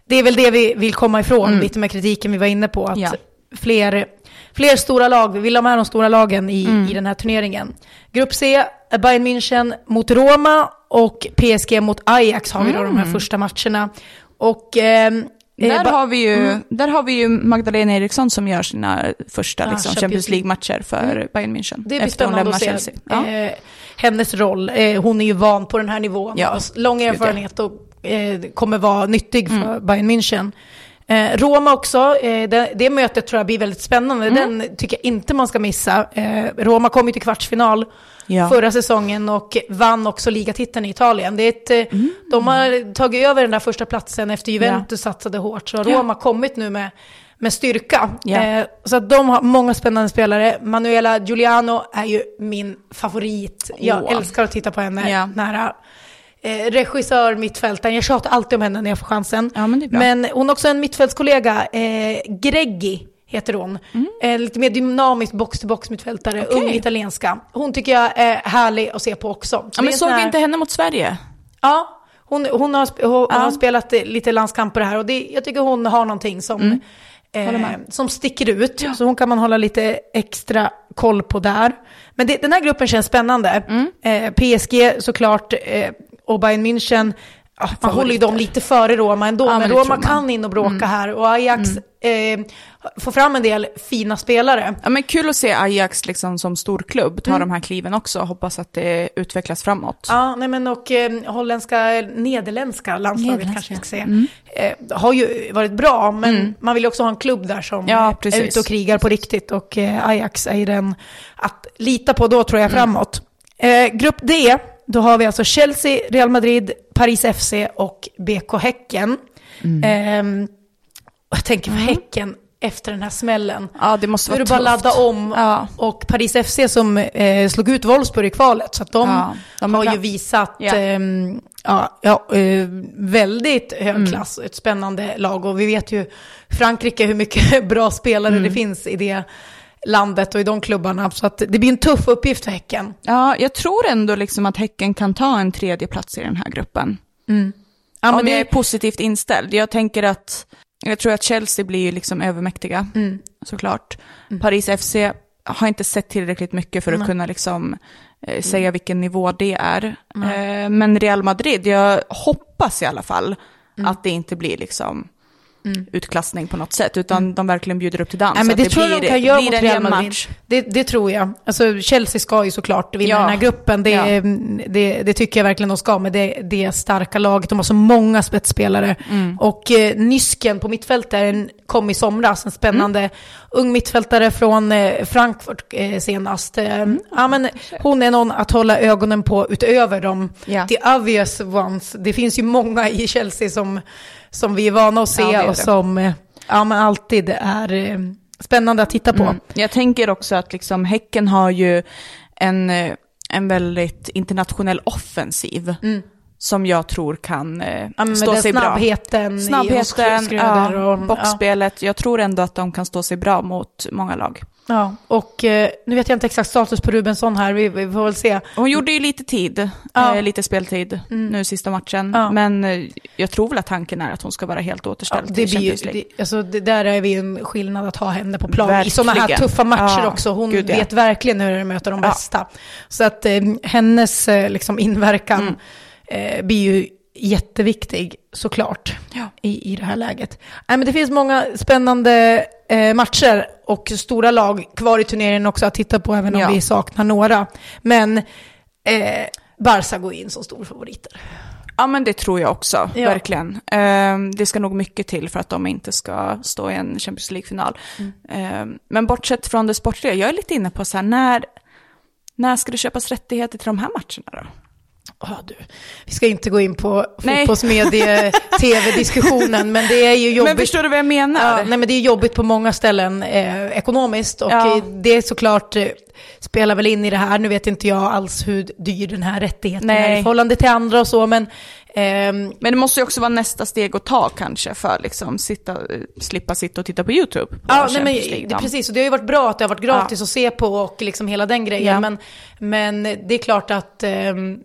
det är väl det vi vill komma ifrån, lite med kritiken vi var inne på. Att Mm. Ja. fler, fler stora lag, vi vill ha med de stora lagen i, Mm. i den här turneringen. Grupp C, Bayern München mot Roma och PSG mot Ajax har vi då de här första matcherna. Och... Eh, eh, Där ba- har, vi ju, där har vi ju Magdalena Eriksson som gör sina första Ja, liksom, Champions League-matcher för Bayern München. Det blir spännande att se Chelsea. Ja. eh, hennes roll. Eh, hon är ju van på den här nivån, Ja, har lång erfarenhet och eh, kommer vara nyttig Mm. för Bayern München. Eh, Roma också, eh, det, det mötet tror jag blir väldigt spännande. Mm. Den tycker jag inte man ska missa. Eh, Roma kom ju till kvartsfinal Ja. förra säsongen och vann också ligatiteln i Italien. Det är ett, eh, Mm. De har tagit över den där första platsen efter Juventus satsade hårt. Så har Ja. Roma kommit nu med, med styrka. Ja. Eh, så att de har många spännande spelare. Manuela Giuliano är ju min favorit. Jag Åh. älskar att titta på henne Ja. nära. Eh, regissör, mittfältaren. Jag tjatar alltid om henne när jag får chansen. Ja, men. Men hon har också en mittfältskollega, eh, Greggi heter hon. Eh, lite mer dynamisk box-to-box mittfältare, Mm. Okej. ung italienska. Hon tycker jag är härlig att se på också. Så Ja, men en såg vi här- inte henne mot Sverige? Ja, hon, hon, har, hon Ja. har spelat lite landskamper här och det, jag tycker hon har någonting som, Mm. Eh, som sticker ut. Så hon kan man hålla lite extra koll på där. Men det, den här gruppen känns spännande. Mm. Eh, PSG såklart eh, och Bayern München. Ja, man håller ju dem lite före Roma ändå, Ja, men Roma man. kan in och bråka här. Och Ajax eh, får fram en del fina spelare. Ja, men kul att se Ajax liksom som storklubb ta de här kliven också. Hoppas att det utvecklas framåt. Ja, nej men och eh, holländska, nederländska landslaget Nederländska. kanske vi ska säga, eh, har ju varit bra, men man vill ju också ha en klubb där som Ja, är ute och krigar på riktigt och eh, Ajax är ju den att lita på då tror jag framåt. Eh, grupp D, då har vi alltså Chelsea, Real Madrid, Paris FC och BK Häcken. Ehm, och jag tänker för Häcken, efter den här smällen, Ja, det måste så är vara det bara tufft. ladda om. Ja. Och Paris FC som eh, slog ut Wolfsburg i kvalet. Så att de, Ja, de är har bra. ju visat Ja. ehm, ja, ja, eh, väldigt hög Mm. klass. Ett spännande lag. Och vi vet ju Frankrike hur mycket (laughs) bra spelare Mm. det finns i det landet och i de klubbarna. Så att det blir en tuff uppgift för Häcken. Ja, jag tror ändå liksom att Häcken kan ta en tredje plats i den här gruppen. Ja, Om men jag är det, positivt inställd. Jag tänker att, jag tror att Chelsea blir liksom övermäktiga, Mm. såklart. Paris FC har inte sett tillräckligt mycket för att kunna liksom eh, säga vilken nivå det är. Eh, men Real Madrid, jag hoppas i alla fall Mm. att det inte blir liksom utklassning på något sätt, utan de verkligen bjuder upp till dans. Nej, men att det, tror jag de kan göra mot Real Madrid. Det, det tror jag. Alltså, Chelsea ska ju såklart vinna Ja. den här gruppen. Det, Ja. det, det tycker jag verkligen de ska med det, det starka laget. De har så många spetsspelare. Mm. Och eh, Nysken på mittfältet kom i somras. En spännande Mm. ung mittfältare från eh, Frankfurt eh, senast. Eh, Mm. ja, men hon är någon att hålla ögonen på utöver de Ja. the obvious ones. Det finns ju många i Chelsea som, som vi är vana att se Ja, det och som eh, ja, men alltid är eh, spännande att titta på. Mm. Jag tänker också att liksom Häcken har ju en, eh, en väldigt internationell offensiv. Som jag tror kan Mm. Ja, stå sig bra. snabbheten, i Snabbheten, Schröder ja, och, boxspelet. Jag tror ändå att de kan stå sig bra mot många lag. Ja, och eh, nu vet jag inte exakt status på Rubensson här, vi, vi får väl se. Hon gjorde ju lite tid, Ja. Mm. eh, lite speltid nu sista matchen. Ja. Men eh, jag tror väl att tanken är att hon ska vara helt Ja, återställd det, till Champions League. det, alltså, det där är vi ju en skillnad att ha henne på plan i sådana här Verkligen. tuffa matcher Ja, också. Hon gud, ja. vet verkligen hur det möter de Ja. bästa. Så att eh, hennes eh, liksom, inverkan Mm. eh, blir ju jätteviktig såklart Ja. i, i det här läget. Nej, men det finns många spännande eh, matcher och stora lag kvar i turneringen också att titta på även om Ja. vi saknar några. Men eh, Barca går in som storfavoriter. Ja, men det tror jag också, Ja. verkligen. Ehm, det ska nog mycket till för att de inte ska stå i en Champions League-final. Mm. Ehm, men bortsett från det sportsliga, jag är lite inne på så här, när, när ska det köpas rättigheter till de här matcherna då? Ja, du. Vi ska inte gå in på fotbollsmedie-tv-diskussionen, (laughs) men det är ju jobbigt. Men förstår du vad jag menar? Ja, nej, men det är jobbigt på många ställen eh, ekonomiskt och Ja. det är såklart eh, spelar väl in i det här. Nu vet inte jag alls hur dyr den här rättigheten är Nej. i förhållande till andra och så, men ehm, Men det måste ju också vara nästa steg att ta kanske för liksom sitta, slippa sitta och titta på YouTube. På Ja, nej, men, det, precis. Och det har ju varit bra att det har varit gratis Ja. att se på och liksom hela den grejen. Men, men det är klart att, ehm,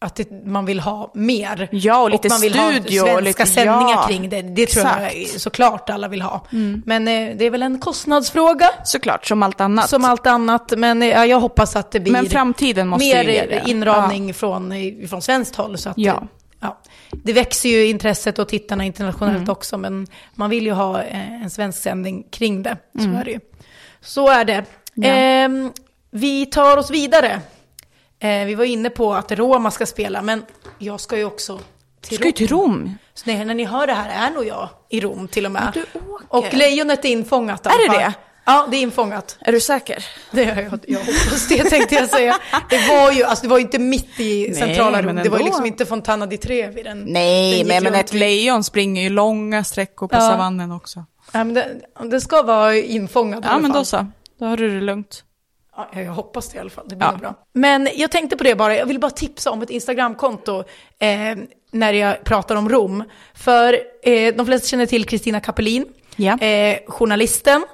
att det, man vill ha mer. Ja, och lite man vill studio ha och svenska lite- sändningar ja, kring det. Det tror jag exakt. Mm. såklart alla vill ha. Men eh, det är väl en kostnadsfråga. Såklart, som allt annat. Som allt annat. Men eh, ja, jag hoppas att det blir Men framtiden måste mer inramning från, eh, från svenskt håll. Så att, Ja. eh, ja. Det växer ju intresset och tittarna internationellt Mm. också. Men man vill ju ha eh, en svensk sändning kring det. Så Mm. är det ju. Så är det. Ja. Ehm, vi tar oss vidare. Eh, vi var inne på att Roma ska spela, men jag ska ju också Du till ska ju till Rom. Så när när ni hör det här är nog jag i Rom till och med. Du åker. Och lejonet är infångat. Är det det? Ja, det är infångat. Är du säker? Det, jag, jag hoppas det tänkte jag säga. Det var ju, alltså det var ju inte mitt i Nej, centrala Rom. Det var ju liksom inte Fontana di Trevi. Den, Nej, den men, men ett lejon springer ju långa sträckor på Ja. savannen också. Ja, men det, det ska vara infångat i Ja, men då så. Då har du det lugnt. Ja, jag hoppas det i alla fall, det blir ja. bra. Men jag tänkte på det bara, jag vill bara tipsa om ett Instagramkonto eh, när jag pratar om Rom. För eh, de flesta känner till Kristina Kapelin, ja. eh, journalisten.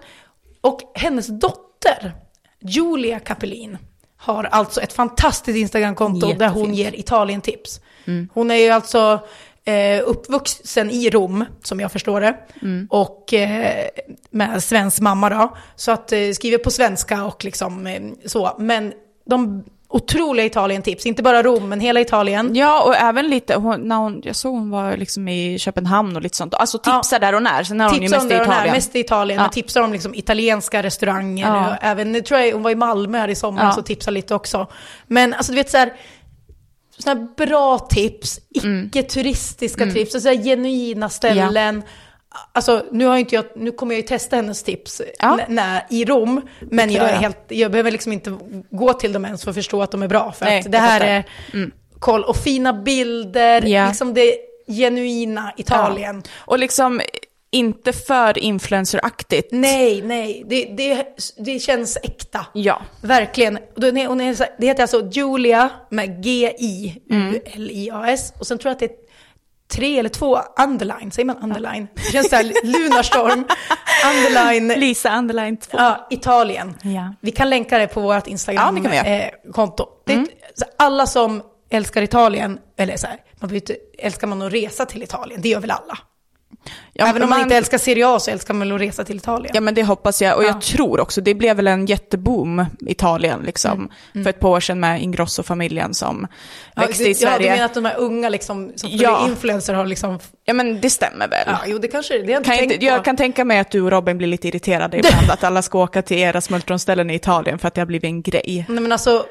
Och hennes dotter, Julia Kapelin, har alltså ett fantastiskt Instagramkonto där hon ger Italien-tips. Mm. Hon är ju alltså eh, uppvuxen i Rom, som jag förstår det. Mm. Och eh, med svensk mamma då. Så att eh, skriver på svenska och liksom eh, så. Men de otroliga Italien-tips, inte bara Rom, men hela Italien. Ja, och även lite, hon, när hon, jag såg hon var liksom i Köpenhamn och lite sånt. Alltså tipsar ja. där hon är, sen är hon ju mest i Italien. Är, mest i Italien, ja. men tipsar om liksom italienska restauranger. Ja. Och även, tror jag, hon var i Malmö här i somras ja. och tipsade lite också. Men alltså du vet så här, sådana här bra tips, mm. icke-turistiska mm. tips, alltså genuina ställen. Ja. Alltså nu, har inte jag, nu kommer jag ju testa hennes tips ja. när, i Rom, men jag, är helt, jag behöver liksom inte gå till dem ens för att förstå att de är bra. För Nej, att det här är mm. koll och fina bilder, ja. liksom det genuina Italien. Ja. Och liksom inte för influenceraktigt. Nej, nej, det, det, det känns äkta. Ja. Verkligen. Det heter alltså Julia med G-I-U-L-I-A-S. Och sen tror jag att det är tre eller två underline, säger man underline? Det känns såhär Lunarstorm, underline. Lisa underline 2. Ja, Italien. Ja. Vi kan länka det på vårt Instagram-konto. Ja, mm. alla som älskar Italien, eller så här, man inte, älskar man att resa till Italien, det gör väl alla? Ja, Även om man, man, inte älskar Serie A så älskar man att resa till Italien. Ja men det hoppas jag. Och ja. jag tror också, det blev väl en jätteboom Italien liksom. Mm. Mm. För ett par år sedan med Ingrosso-familjen som ja, växte det, i Sverige. Ja, du menar att de här unga liksom, som ja. influencer har liksom... Ja men det stämmer väl. Ja, jo det kanske det. Kan jag, inte, jag kan tänka mig att du och Robin blir lite irriterade (laughs) ibland att alla ska åka till era smultronställen i Italien för att det har blivit en grej. Nej men alltså,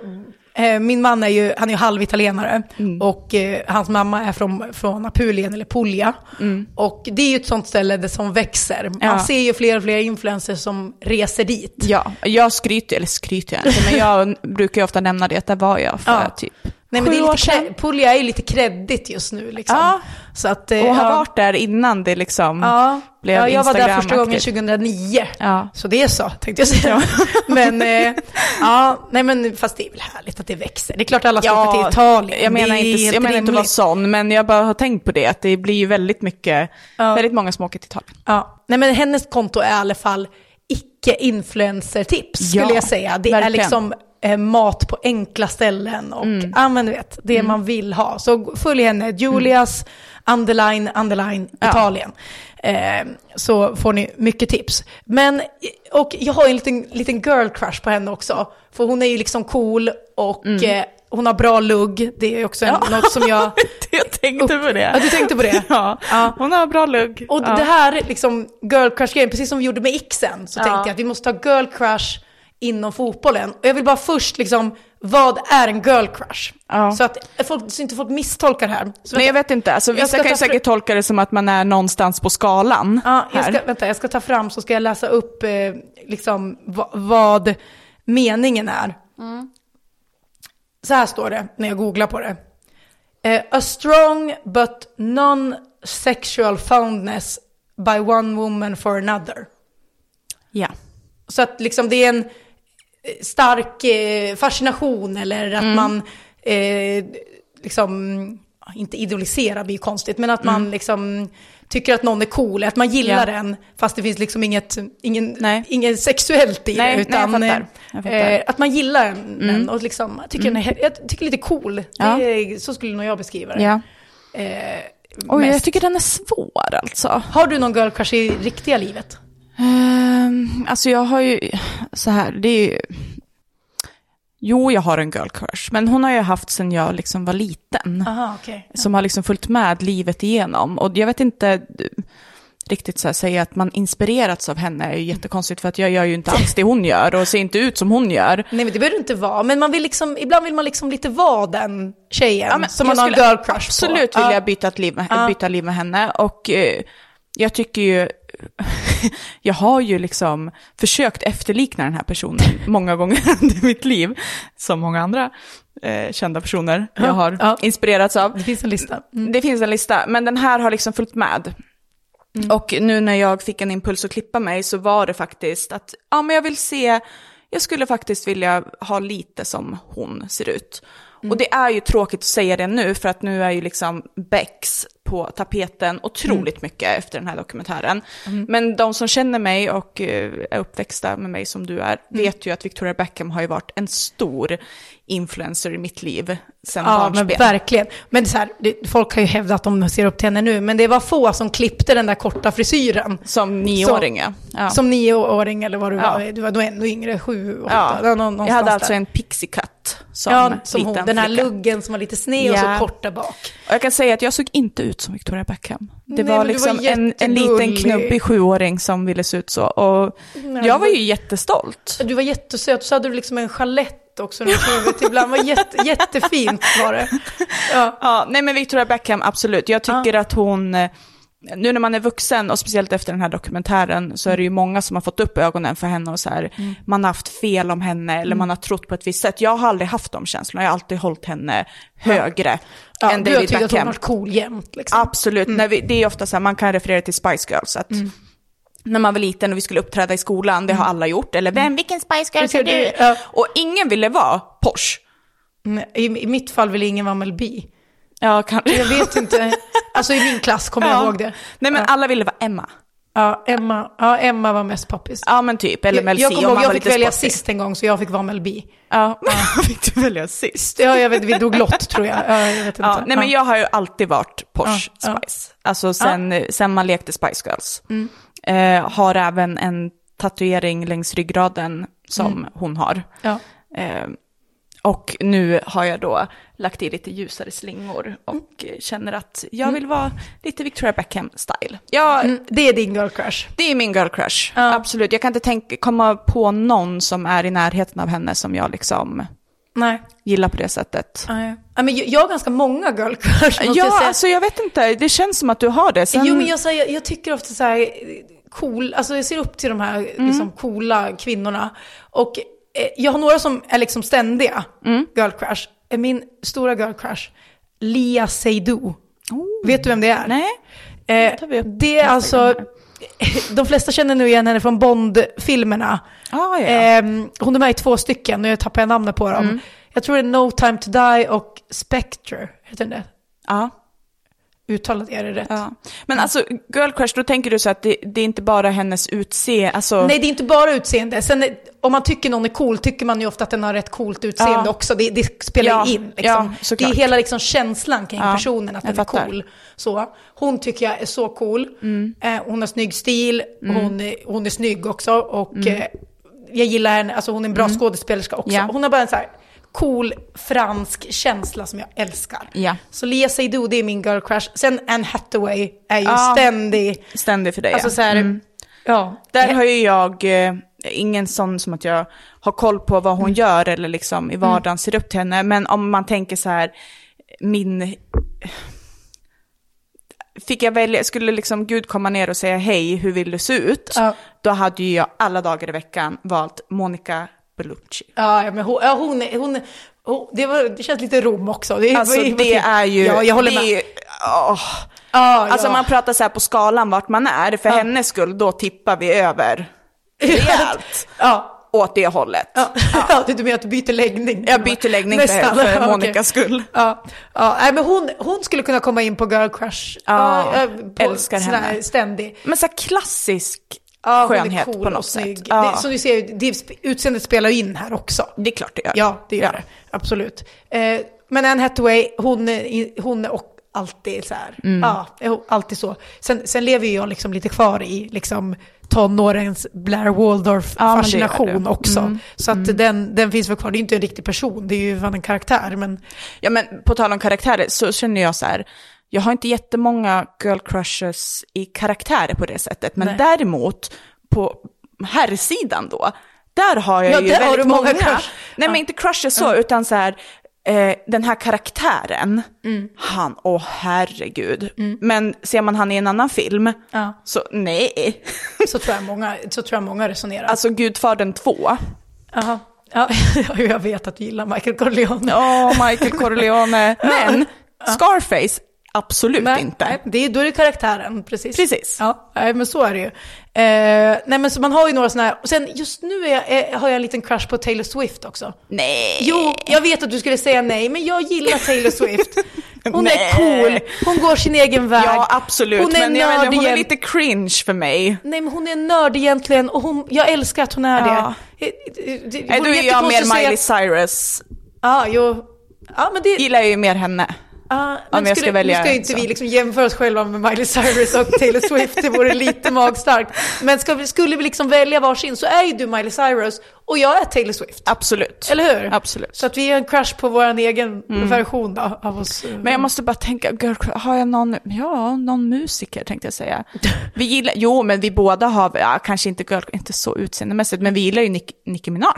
min man är ju, han är ju halvitalienare mm. och eh, hans mamma är från, från Apulien eller Puglia. Mm. Och det är ju ett sånt ställe där som växer. Man ja. ser ju fler och fler influencers som reser dit. Ja, jag skryter, eller skryter jag inte, men jag (laughs) brukar ju ofta nämna det, att där var jag för ja. typ Nej men det är lite, Puglia är ju lite kreddigt just nu liksom. Ja, så att, och har ja. varit där innan det liksom ja. blev Ja, jag var där första gången 2009. Ja. Så det är så, tänkte jag säga. (laughs) men, eh, ja, nej men fast det är väl härligt att det växer. Det är klart alla ska ja, åka till Italien. Jag menar, inte, jag menar inte att vara sån, men jag bara har tänkt på det, att det blir ju väldigt mycket, ja. väldigt många som åker till Italien. Ja, nej men hennes konto är i alla fall icke-influencer-tips, skulle ja, jag säga. Det verkligen. är liksom eh, mat på enkla ställen och mm. ja, men du vet, det mm. man vill ha. Så följ henne, Julias mm. Underline, underline, ja. Italien. Eh, så får ni mycket tips. Men, och jag har en liten, liten girl crush på henne också. För hon är ju liksom cool och mm. eh, hon har bra lugg. Det är också en, ja. något som jag... (laughs) jag tänkte på det. Ja, du tänkte på det? (laughs) Ja, ja. hon har bra lugg. Och ja. det här liksom girl crush-grejen, precis som vi gjorde med Ixen, så tänkte jag att vi måste ha girl crush inom fotbollen. Och jag vill bara först liksom, vad är en girl crush? Ja. Så att folk, så inte folk misstolkar här. Så Nej jag vet inte, alltså, vissa kan ju säkert tolka det som att man är någonstans på skalan. Ja, jag ska, vänta, jag ska ta fram så ska jag läsa upp eh, liksom, vad meningen är. Mm. Så här står det när jag googlar på det. Uh, a strong but non-sexual fondness by one woman for another. Ja. Så att liksom det är en stark eh, fascination eller att mm. man eh, liksom, inte idoliserar blir ju konstigt, men att man mm. liksom tycker att någon är cool, att man gillar ja. den, fast det finns liksom inget, ingen, inget sexuellt i nej, det, utan nej, jag fattar. Jag fattar. Eh, att man gillar den mm. och liksom, jag tycker, mm. den är, jag tycker lite cool. Ja. Är, så skulle nog jag beskriva det. Ja. Eh, Oj, jag tycker den är svår alltså. Har du någon girl crush i riktiga livet? Um, alltså jag har ju, så här, det är ju... Jo, jag har en girl crush, men hon har jag haft sedan jag liksom var liten. Aha, okay. ja. Som har liksom följt med livet igenom. Och jag vet inte riktigt så här, säga att man inspirerats av henne är ju jättekonstigt för att jag gör ju inte alls det hon gör och ser inte ut som hon gör. Nej men det behöver inte vara, men man vill liksom, ibland vill man liksom lite vara den tjejen ja, som man har en girl crush på. Absolut vill jag byta, liv med, byta liv med henne och eh, jag tycker ju (laughs) jag har ju liksom försökt efterlikna den här personen många gånger (laughs) under mitt liv, som många andra eh, kända personer jag har ja. inspirerats av. Det finns en lista. Mm. Det finns en lista, men den här har liksom följt med. Mm. Och nu när jag fick en impuls att klippa mig så var det faktiskt att, ja men jag vill se, jag skulle faktiskt vilja ha lite som hon ser ut. Och det är ju tråkigt att säga det nu, för att nu är ju liksom Bex på tapeten otroligt mycket efter den här dokumentären. Men de som känner mig och eh, är uppväxta med mig som du är, vet ju att Victoria Beckham har ju varit en stor influencer i mitt liv sedan Ja, men verkligen. Men så här, folk har ju hävdat att de ser upp till henne nu, men det var få som klippte den där korta frisyren. Som nioåring, ja. ja. Som nioåring eller vad du Ja. var. Du var då ännu yngre, sju, åtta. Ja, där nå- någonstans jag hade alltså där. en pixie cut som, ja, som hon, den här flicka. luggen som var lite sned och Ja. så kort där bak. Och jag kan säga att jag såg inte ut som Victoria Beckham. Det Nej, var liksom var en, en liten knubbig sjuåring som ville se ut så. Och Nej, jag var ju jättestolt. Du var jättesöt, så hade du liksom en chalett också runt huvudet ibland. var jätte, (laughs) jättefint var det. Ja. Ja, nej men Victoria Beckham, absolut. Jag tycker att hon, eh, nu när man är vuxen och speciellt efter den här dokumentären så är det ju många som har fått upp ögonen för henne och så här, Mm. man har haft fel om henne eller man har trott på ett visst sätt. Jag har aldrig haft de känslorna, jag har alltid hållit henne högre Ja, än du har David tyckt att hon Beckham. var cool jämt. Liksom. Absolut, när vi, det är ofta så här, man kan referera till Spice Girls. Att När man var liten och vi skulle uppträda i skolan, det har alla gjort. Eller vem, vilken Spice Girl är du? Ja. Och ingen ville vara Porsche. Mm, I, I mitt fall vill ingen vara Mel B. Ja, kanske. Jag vet inte. Alltså i min klass kommer jag ihåg det. Nej men alla ville vara Emma. Ja, Emma, ja, Emma var mest poppis. Ja men typ, eller Mel jag C kommer om ihåg, jag fick välja sportig. sist en gång så jag fick vara Mel B. Ja, (laughs) fick du välja sist? Ja, jag vet, vi drog lott tror jag. Ja, jag vet inte. Ja, nej men Ja. jag har ju alltid varit Porsche Ja, ja. Spice. Alltså sen, sen man lekte Spice Girls. Eh, har även en tatuering längs ryggraden som hon har. Ja. Eh, och nu har jag då lagt i lite ljusare slingor och eh, känner att jag vill vara lite Victoria Beckham-style. Ja, Mm, det är din girl crush. det är min girl crush. Ja. Absolut. Jag kan inte tänka, komma på någon som är i närheten av henne som jag liksom Nej. gillar på det sättet. Nej. Ja, men jag, har ganska många girl crush. måste jag Ja, säga. alltså jag vet inte. Det känns som att du har det. Sen, Jo, men jag, säger, jag, jag tycker ofta så här cool, alltså jag ser upp till de här Mm. liksom, coola kvinnorna. Och jag har några som är liksom ständiga Mm. girl crush. Eh, Min stora girl crush, Lia Seydoux. Vet du vem det är? Oh. Nej. Eh, det är alltså, (laughs) de flesta känner nu igen henne från Bond-filmerna. Ah, ja. Ehm, hon är med i två stycken, nu tappar jag namnet på dem. Mm. Jag tror det är No Time To Die och Spectre, heter den det? ja. Uttalade jag det rätt? Ja. Men alltså, girl crush, då tänker du så att det, det är inte bara hennes utseende, alltså... Nej, det är inte bara utseende. Sen är- om man tycker någon är cool tycker man ju ofta att den har rätt coolt utseende Ja. också. Det, det spelar Ja, in. Liksom. ja, det är hela liksom känslan kring personen, att jag den är fattar. cool. Så, hon tycker jag är så cool. Mm. Eh, hon har snygg stil, hon, är, hon är snygg också. Och Mm. eh, jag gillar henne, alltså hon är en bra skådespelerska också. Hon har bara en så här cool fransk känsla som jag älskar. Ja. Så Lea Seydoux, det är min girl crush. Sen Anne Hathaway är ju Ja. ständig. Ständig för dig, Alltså ja. så här, Mm. ja. Där har ju jag eh, ingen sån som att jag har koll på vad hon gör eller liksom i vardagen ser upp till henne. Men om man tänker så här, min... Fick jag välja, skulle liksom Gud komma ner och säga hej, hur vill du se ut? Ja. Då hade ju jag alla dagar i veckan valt Monica Bellucci. Ja, men hon, ja, hon, hon, hon det, var, det känns lite Rom också. Det, Alltså var- det är ju... Ja, jag håller det med. åh. Ja, Alltså ja. man pratar så här på skalan vart man är, för Ja. hennes skull, då tippar vi över (laughs) rejält ja. åt det hållet. Ja. Ja. (laughs) du menar att du byter läggning? Jag byter läggning för, Nästan. för (laughs) Okej. Monikas skull. Ja, ja nej, men hon, hon skulle kunna komma in på Girl Crush. Ja, på älskar henne. Ständig. Men så här klassisk Ja, skönhet cool på något sätt. Ja. Det, som du ser, det, utseendet spelar ju in här också. Det är klart det gör. Ja, det gör det. Absolut. Eh, men Anne Hathaway, hon, hon är alltid så här. Mm. Ja, alltid så. Sen, sen lever jag liksom lite kvar i liksom tonårens Blair Ja, det Waldorf-fascination det. också. Mm. Så att den, den finns väl kvar. Det är inte en riktig person, det är ju en karaktär. Men Ja, men på tal om karaktärer så känner jag så här, jag har inte jättemånga girl crushes i karaktärer på det sättet, men Nej. däremot på herrsidan då, där har jag Ja, ju där har väldigt du många många. crush. Nej, men Ja. inte crushes så, utan så här, eh, den här karaktären, Mm. han, åh herregud. Men ser man han i en annan film, Ja. så nej. (laughs) så tror jag många, så tror jag många resonerar. Alltså Gudfadern 2, Jaha. Ja, (laughs) jag vet att du gillar Michael Corleone. åh Michael Corleone. (laughs) Men Scarface, absolut Nej, inte. Nej, det är, då är det karaktären, precis. Precis. Ja, nej, men så är det ju. Eh, nej, men så man har ju några sådana här, och sen just nu jag, är, har jag en liten crush på Taylor Swift också. Nej. Jo, jag vet att du skulle säga nej, men jag gillar Taylor Swift. Hon (laughs) Nej. är cool, hon går sin egen väg. Ja, absolut. Hon är men vet, inte, hon är lite cringe för mig. Nej, men hon är nörd egentligen och hon, jag älskar att hon är Ja. det. det, Nej, då är jag mer Miley att- Cyrus. Ja, jo. Ja, men det... Gillar ju mer henne. Ja, jag men ska skulle, välja nu ska inte vi liksom jämföra oss själva med Miley Cyrus och Taylor Swift, det vore lite magstarkt. Men ska vi, skulle vi liksom välja varsin så är ju du Miley Cyrus och jag är Taylor Swift. Absolut. Eller hur? Absolut. Så att vi är en crush på vår egen version då, av oss. Men jag måste bara tänka, girl, har jag någon, ja, någon musiker tänkte jag säga. Vi gillar, jo men vi båda har, ja, kanske inte girl, inte så utseendemässigt, men vi gillar ju Nick, Nicki Minaj.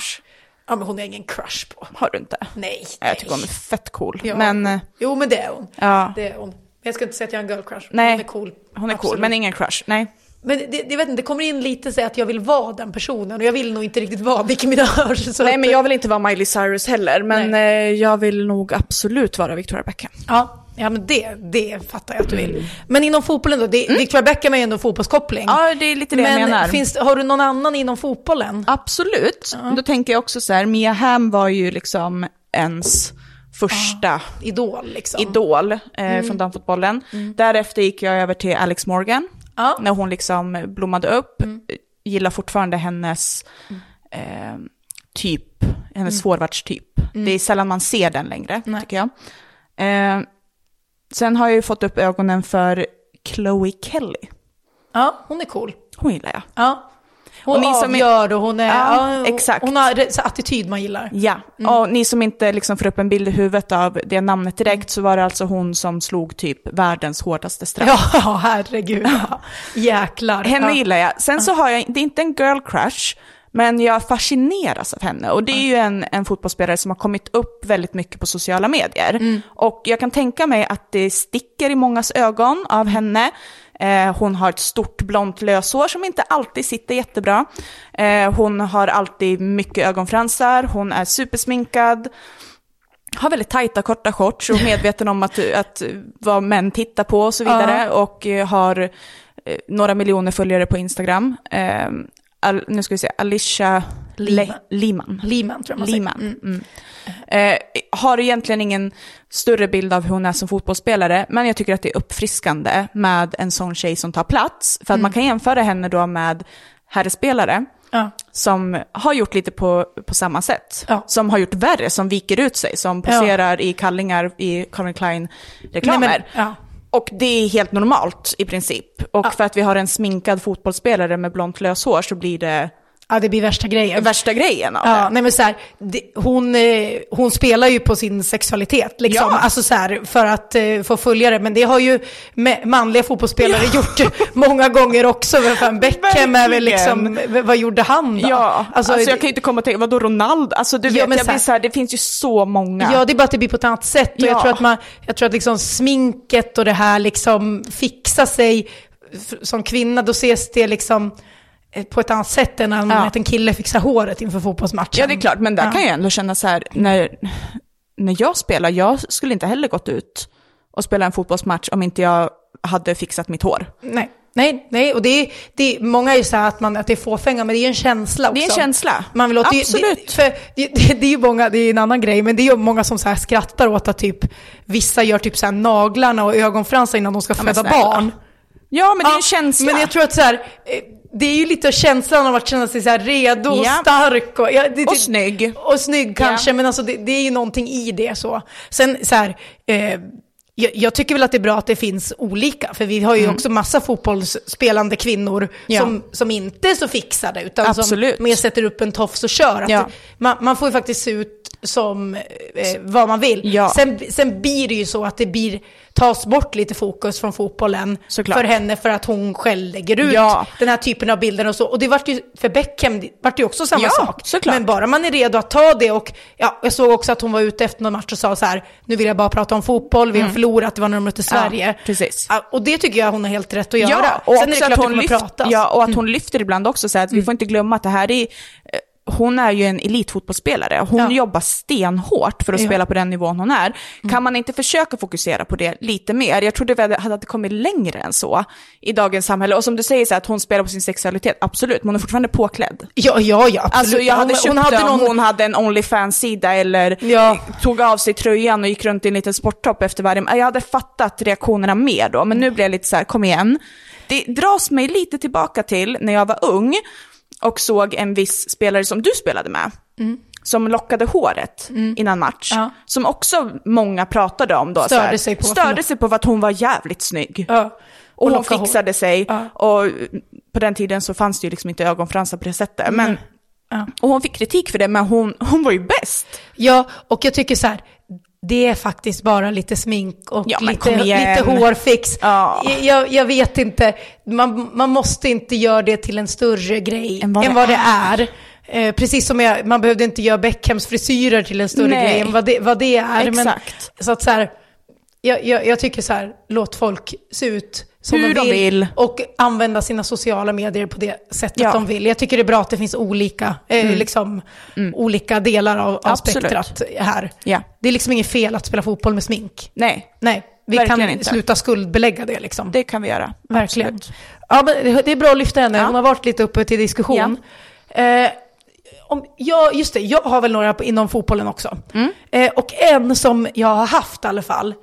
Ja, men hon är ingen crush på. Har du inte? Nej. Jag tycker hon är fett cool. Ja. Men eh, Jo, men det är hon. ja, Det är hon. Jag ska inte säga att jag är en girl crush. nej. Hon är cool. Hon är cool, Absolut. men ingen crush. Nej. Men det, det, vet inte, det kommer in lite så att jag vill vara den personen och jag vill nog inte riktigt vara Nicki Minaj. Så Nej men jag vill inte vara Miley Cyrus heller, men Nej. eh, jag vill nog absolut vara Victoria Beckham. Ja, ja men det, det fattar jag att du vill. Men inom fotbollen då? Det, Victoria Beckham är ju ändå fotbollskoppling. Mm. Ja, det är lite det jag menar. men finns, har du någon annan inom fotbollen? Absolut. Då tänker jag också så här, Mia Hamm var ju liksom ens första Idol liksom? idol eh, från damfotbollen. Därefter gick jag över till Alex Morgan, Ja. när hon liksom blommade upp. Gillar fortfarande hennes eh, typ, hennes forwardstyp. Det är sällan man ser den längre, Nej. tycker jag. Eh, sen har jag ju fått upp ögonen för Chloe Kelly. Ja, hon är cool. Hon gillar jag. Ja. Hon Och ni som avgör och hon är... Ja, Ja, exakt. Hon har attityd man gillar. Ja, och ni som inte liksom får upp en bild i huvudet av det namnet direkt så var det alltså hon som slog typ världens hårdaste straff. Ja, (laughs) herregud. Ja. Jäklar. Henne ja. gillar jag. Sen så har jag, det är inte en girl crush, men jag fascineras av henne. Och det är ju en, en fotbollsspelare som har kommit upp väldigt mycket på sociala medier. Och jag kan tänka mig att det sticker i mångas ögon av henne. Eh, hon har ett stort blont löshår som inte alltid sitter jättebra. Eh, hon har alltid mycket ögonfransar, hon är supersminkad har väldigt tajta korta shorts och (laughs) medveten om att, att vad män tittar på och så vidare. Och eh, har eh, några miljoner följare på Instagram. Al, nu ska vi se, Alicia Liman. Liman tror jag man Liman. säger. Mm. Mm. Eh, har egentligen ingen större bild av hur hon är som fotbollsspelare, men jag tycker att det är uppfriskande med en sån tjej som tar plats. För att man kan jämföra henne då med herrspelare Ja. som har gjort lite på, på samma sätt. Ja. Som har gjort värre, som viker ut sig, som poserar i kallingar i Calvin Klein-reklamer. Och det är helt normalt i princip. Och Ja. för att vi har en sminkad fotbollsspelare med blont löshår så blir det ja, det blir värsta grejen. värsta grejen av Ja, det. nej men så här, det, hon, eh, hon spelar ju på sin sexualitet, liksom. Ja. Alltså så här, för att eh, få följare. Men det har ju ma- manliga fotbollsspelare gjort (laughs) många gånger också. Men fan, Beckham är väl liksom, vad gjorde han då? Ja, alltså, det- jag kan ju inte komma till, vadå Ronaldo? Alltså du Ja, vet, men jag så här- så här, det finns ju så många. Ja, det är bara att det blir på ett annat sätt. Och jag Ja. tror att, man, jag tror att liksom sminket och det här liksom fixa sig som kvinna, då ses det liksom på ett annat sätt än när Ja. en kille fixar håret inför fotbollsmatchen. Ja, det är klart, men där Ja. kan jag ändå känna så här, när, när jag spelar, jag skulle inte heller gått ut och spela en fotbollsmatch om inte jag hade fixat mitt hår. Nej, nej, nej. Och det är, det är, många är ju så här att, man, att det är fåfänga, men det är en känsla också. Det är en känsla. Man vill åt, Absolut. Det, för det, det, det är ju många, det är en annan grej, men det är ju många som så här skrattar åt att typ vissa gör typ så här naglarna och ögonfransar innan de ska föda snälla. barn. Ja, men det är Ja, en känsla. Men jag tror att så här, eh, det är ju lite känslan av att känna sig så här redo och Ja. stark. Och, ja, det, Och snygg. Och snygg kanske, Ja. men alltså det, det är ju någonting i det så. Sen så här, eh, jag, jag tycker väl att det är bra att det finns olika, för vi har ju också massa fotbollsspelande kvinnor Mm. Ja. som, som inte är så fixade, utan Absolut. som mer sätter upp en tofs och kör. Ja. man, man får ju faktiskt se ut som eh, vad man vill. Ja. Sen, sen blir det ju så att det blir, tas bort lite fokus från fotbollen Såklart. för henne för att hon själv lägger ut Ja. den här typen av bilder och så. Och det vart ju, för Beckham det vart ju också samma Ja, sak. såklart. Men bara man är redo att ta det och ja, jag såg också att hon var ute efter någon match och sa så här, nu vill jag bara prata om fotboll, vi har förlorat, det var när de mötte Sverige. Mm. Ja, precis. Och det tycker jag hon har helt rätt att göra. Ja, och Sen är det klart att det hon, lyft, pratas. Mm. ja, och att hon lyfter ibland också så här att vi får inte glömma att det här är, eh, hon är ju en elitfotbollsspelare. Hon Ja. jobbar stenhårt för att Ja. spela på den nivån hon är. Kan man inte försöka fokusera på det lite mer? Jag trodde vi hade, hade kommit längre än så i dagens samhälle. Och som du säger, så här, att hon spelar på sin sexualitet, absolut, men hon är fortfarande påklädd. Ja, ja, ja, absolut. Alltså jag hade hon, köpt hon hade någon... hon hade en Onlyfans-sida eller Ja. tog av sig tröjan och gick runt i en liten sporttopp efter varje... Jag hade fattat reaktionerna mer då, men nu blir jag lite så här, kom igen. Det dras mig lite tillbaka till när jag var ung och såg en viss spelare som du spelade med. Som lockade håret innan match. Ja. Som också många pratade om då. så Störde här, sig på, Störde sig på att hon var jävligt snygg. Ja. Och hon locka hår. fixade sig. Ja. Och på den tiden så fanns det ju liksom inte ögonfransar på det sättet. Men, Ja. Och hon fick kritik för det, men hon, hon var ju bäst. Ja, och jag tycker så här, det är faktiskt bara lite smink och Ja, lite, lite hårfix. Ja. Jag, jag vet inte, man, man måste inte göra det till en större grej Än vad än det vad det är. Eh, precis som jag, man behövde inte göra Beckhams frisyrer till en större Nej. grej än vad det, vad det är. Exakt. Men, så att så här, jag, jag, jag tycker så här, låt folk se ut som Hur de de vill, vill. och använda sina sociala medier på det sättet Ja. de vill. Jag tycker det är bra att det finns olika, eh, liksom, olika delar av, av spektrat här. Ja. Det är liksom inget fel att spela fotboll med smink. Nej, Nej, vi Verkligen kan inte. sluta skuldbelägga det liksom. det kan vi göra. Verkligen. Absolut. Ja, men det- är bra att lyfta henne. Ja. Hon har varit lite uppe till diskussion. Eh, om, ja, just det. Jag har väl några på, inom fotbollen också. Mm. Eh, och en som jag har haft i alla fall,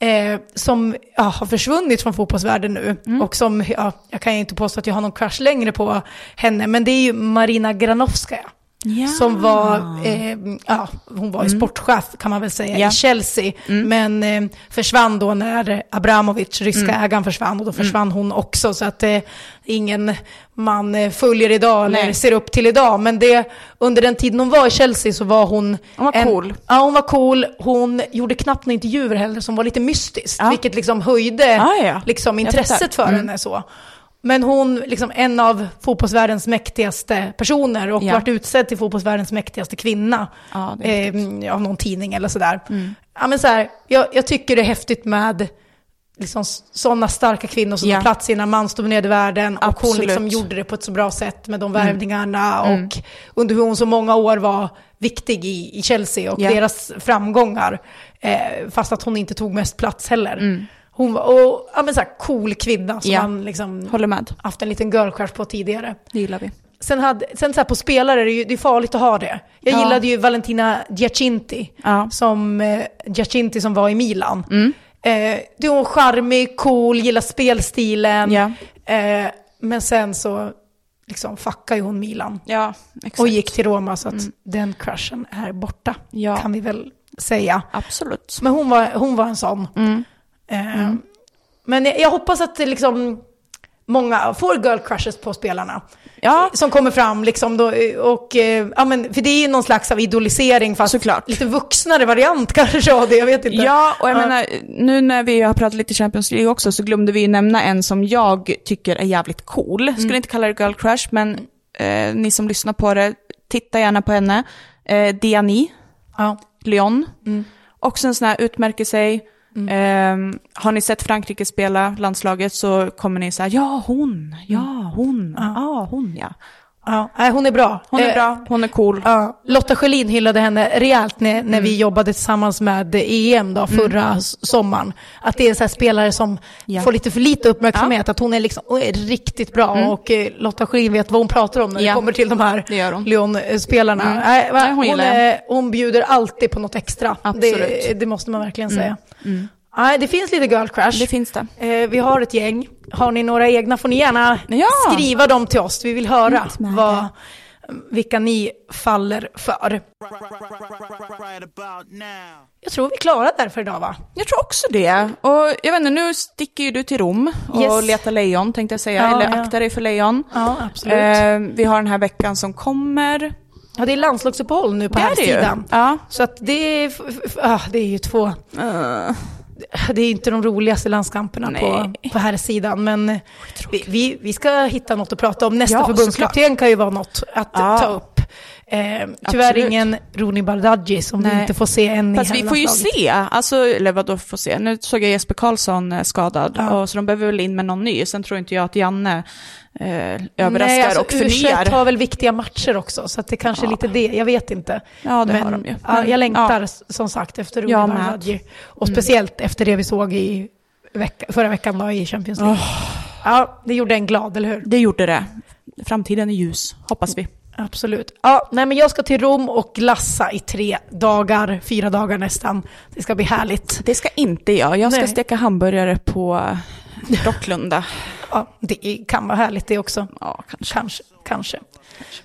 eh, som ja, har försvunnit från fotbollsvärlden nu. Mm. Och som, ja, jag kan ju inte påstå att jag har någon crush längre på henne, men det är ju Marina Granovskaja. Ja. Som var, eh, ja, hon var ju sportchef kan man väl säga Ja. i Chelsea. Men eh, försvann då när Abramovic, ryska ägaren, försvann. Och då försvann hon också. Så att eh, ingen man eh, följer idag eller Nej. ser upp till idag. Men det, under den tiden hon var i Chelsea så var hon... Hon var cool. Ja, hon var cool. Hon gjorde knappt några intervjuer heller som var lite mystiskt. Ja. Vilket liksom höjde Ah, ja. liksom, intresset för henne. Så. Men hon, liksom en av fotbollsvärldens mäktigaste personer och Ja. varit utsedd till fotbollsvärldens mäktigaste kvinna. Ja, Mm. eh, av någon tidning eller sådär. Ja, men så här, jag, jag tycker det är häftigt med liksom, sådana starka kvinnor som Ja. har plats i den här mansdominerade världen. Och hon Absolut. Mm. liksom gjorde det på ett så bra sätt med de värvningarna. Och under hur hon så många år var viktig i, i Chelsea och Ja. deras framgångar. Eh, fast att hon inte tog mest plats heller. Mm. Hon var och, ja, men så här, cool kvinna som Ja. man liksom Håller med. haft en liten girl på tidigare. Det gillar vi. Sen, hade, sen så här på spelare, det är, ju, det är farligt att ha det. Jag Ja. gillade ju Valentina Giacinti, Ja. som, eh, Giacinti som var i Milan. Mm. Eh, det var charmig, cool, gillar spelstilen. Ja. Eh, men sen så liksom fuckade ju hon Milan Ja, och gick till Roma så att den crushen är borta, kan vi väl säga. Absolut. Men hon var, hon var en sån. Mm. Eh, Men jag, jag hoppas att liksom många får girl crushes på spelarna. Ja. Som kommer fram liksom då, och, eh, ja men för det är ju någon slags av idolisering fast Såklart. lite vuxnare variant (laughs) kanske av det, jag vet inte. Ja, och jag menar, nu när vi har pratat lite Champions League också så glömde vi ju nämna en som jag tycker är jävligt cool. Skulle inte kalla det girl crush, men eh, ni som lyssnar på det, titta gärna på henne. Eh, Diani, Ja. Lyon. Också en sån här utmärker sig. Eh, har ni sett Frankrike spela landslaget så kommer ni säga ja hon, ja hon, ja hon ja. Ja, nej, hon är bra. Hon är Eh, bra, hon är cool. Ja, Lotta Schelin hyllade henne rejält när, när vi jobbade tillsammans med EM då, förra s- sommaren. Att det är en sån här spelare som Ja. får lite för lite uppmärksamhet, att hon är, liksom, hon är riktigt bra och eh, Lotta Schelin vet vad hon pratar om när Ja. det kommer till de här. Lyon-spelarna. Mm. Nej, hon hon, är, hon bjuder alltid på något extra. Absolut. Mm. Det, det måste man verkligen säga. Nej, det finns lite girl crush. Det finns det. Eh, vi har ett gäng. Har ni några egna får ni gärna Ja. skriva dem till oss. Vi vill höra vad, vilka ni faller för. Jag tror vi är klara där för idag va? Jag tror också det. Och jag vet inte, nu sticker ju du till Rom och Yes. letar lejon tänkte jag säga, Ja, eller ja. akta dig för lejon. Ja, absolut. Eh, vi har den här veckan som kommer. Ja, det är landslagsuppehåll nu på här sidan. Ja. Så att det är, ah, det är ju två, Eh, det är inte de roligaste landskamperna på, Nej. på här sidan. Men vi, vi, vi ska hitta något att prata om. Nästa Ja, förbundskapten kan ju vara något att Ja. ta upp. Eh, tyvärr Absolut. ingen Roni Bardghji som vi Nej. inte får se än Fast i vi får ju se, alltså, eller vadå får se, nu såg jag Jesper Karlsson eh, skadad, Ja. och, så de behöver väl in med någon ny. Sen tror inte jag att Janne eh, överraskar Nej, alltså, och förnyar. U21 har väl viktiga matcher också, så det kanske är Ja. lite det. Jag vet inte. Ja, det Men, har de ju. ja, Men, jag längtar ja. som sagt efter med. Radji. Och speciellt efter det vi såg i vecka, förra veckan då, i Champions League. Ja, det gjorde en glad, eller hur? Det gjorde det. Framtiden är ljus, hoppas vi. Absolut. Ja, nej, men jag ska till Rom och glassa i tre dagar, fyra dagar nästan. Det ska bli härligt. Det ska inte jag. Jag ska Nej. steka hamburgare på Rocklunda. Ja, det kan vara härligt det också. Ja, kanske. Kanske, kanske.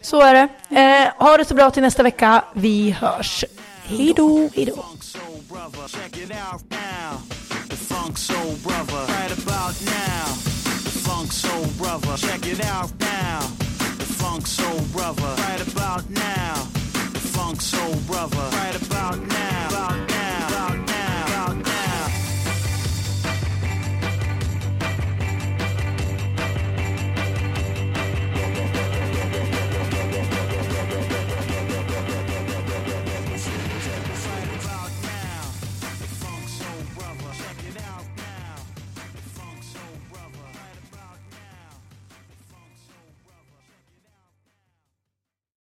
Så är det. Eh, ha det så bra till nästa vecka. Vi hörs. Hej då. Hej då. Funk Soul Brother, check it out now. The Funk Soul Brother, right about now. About now.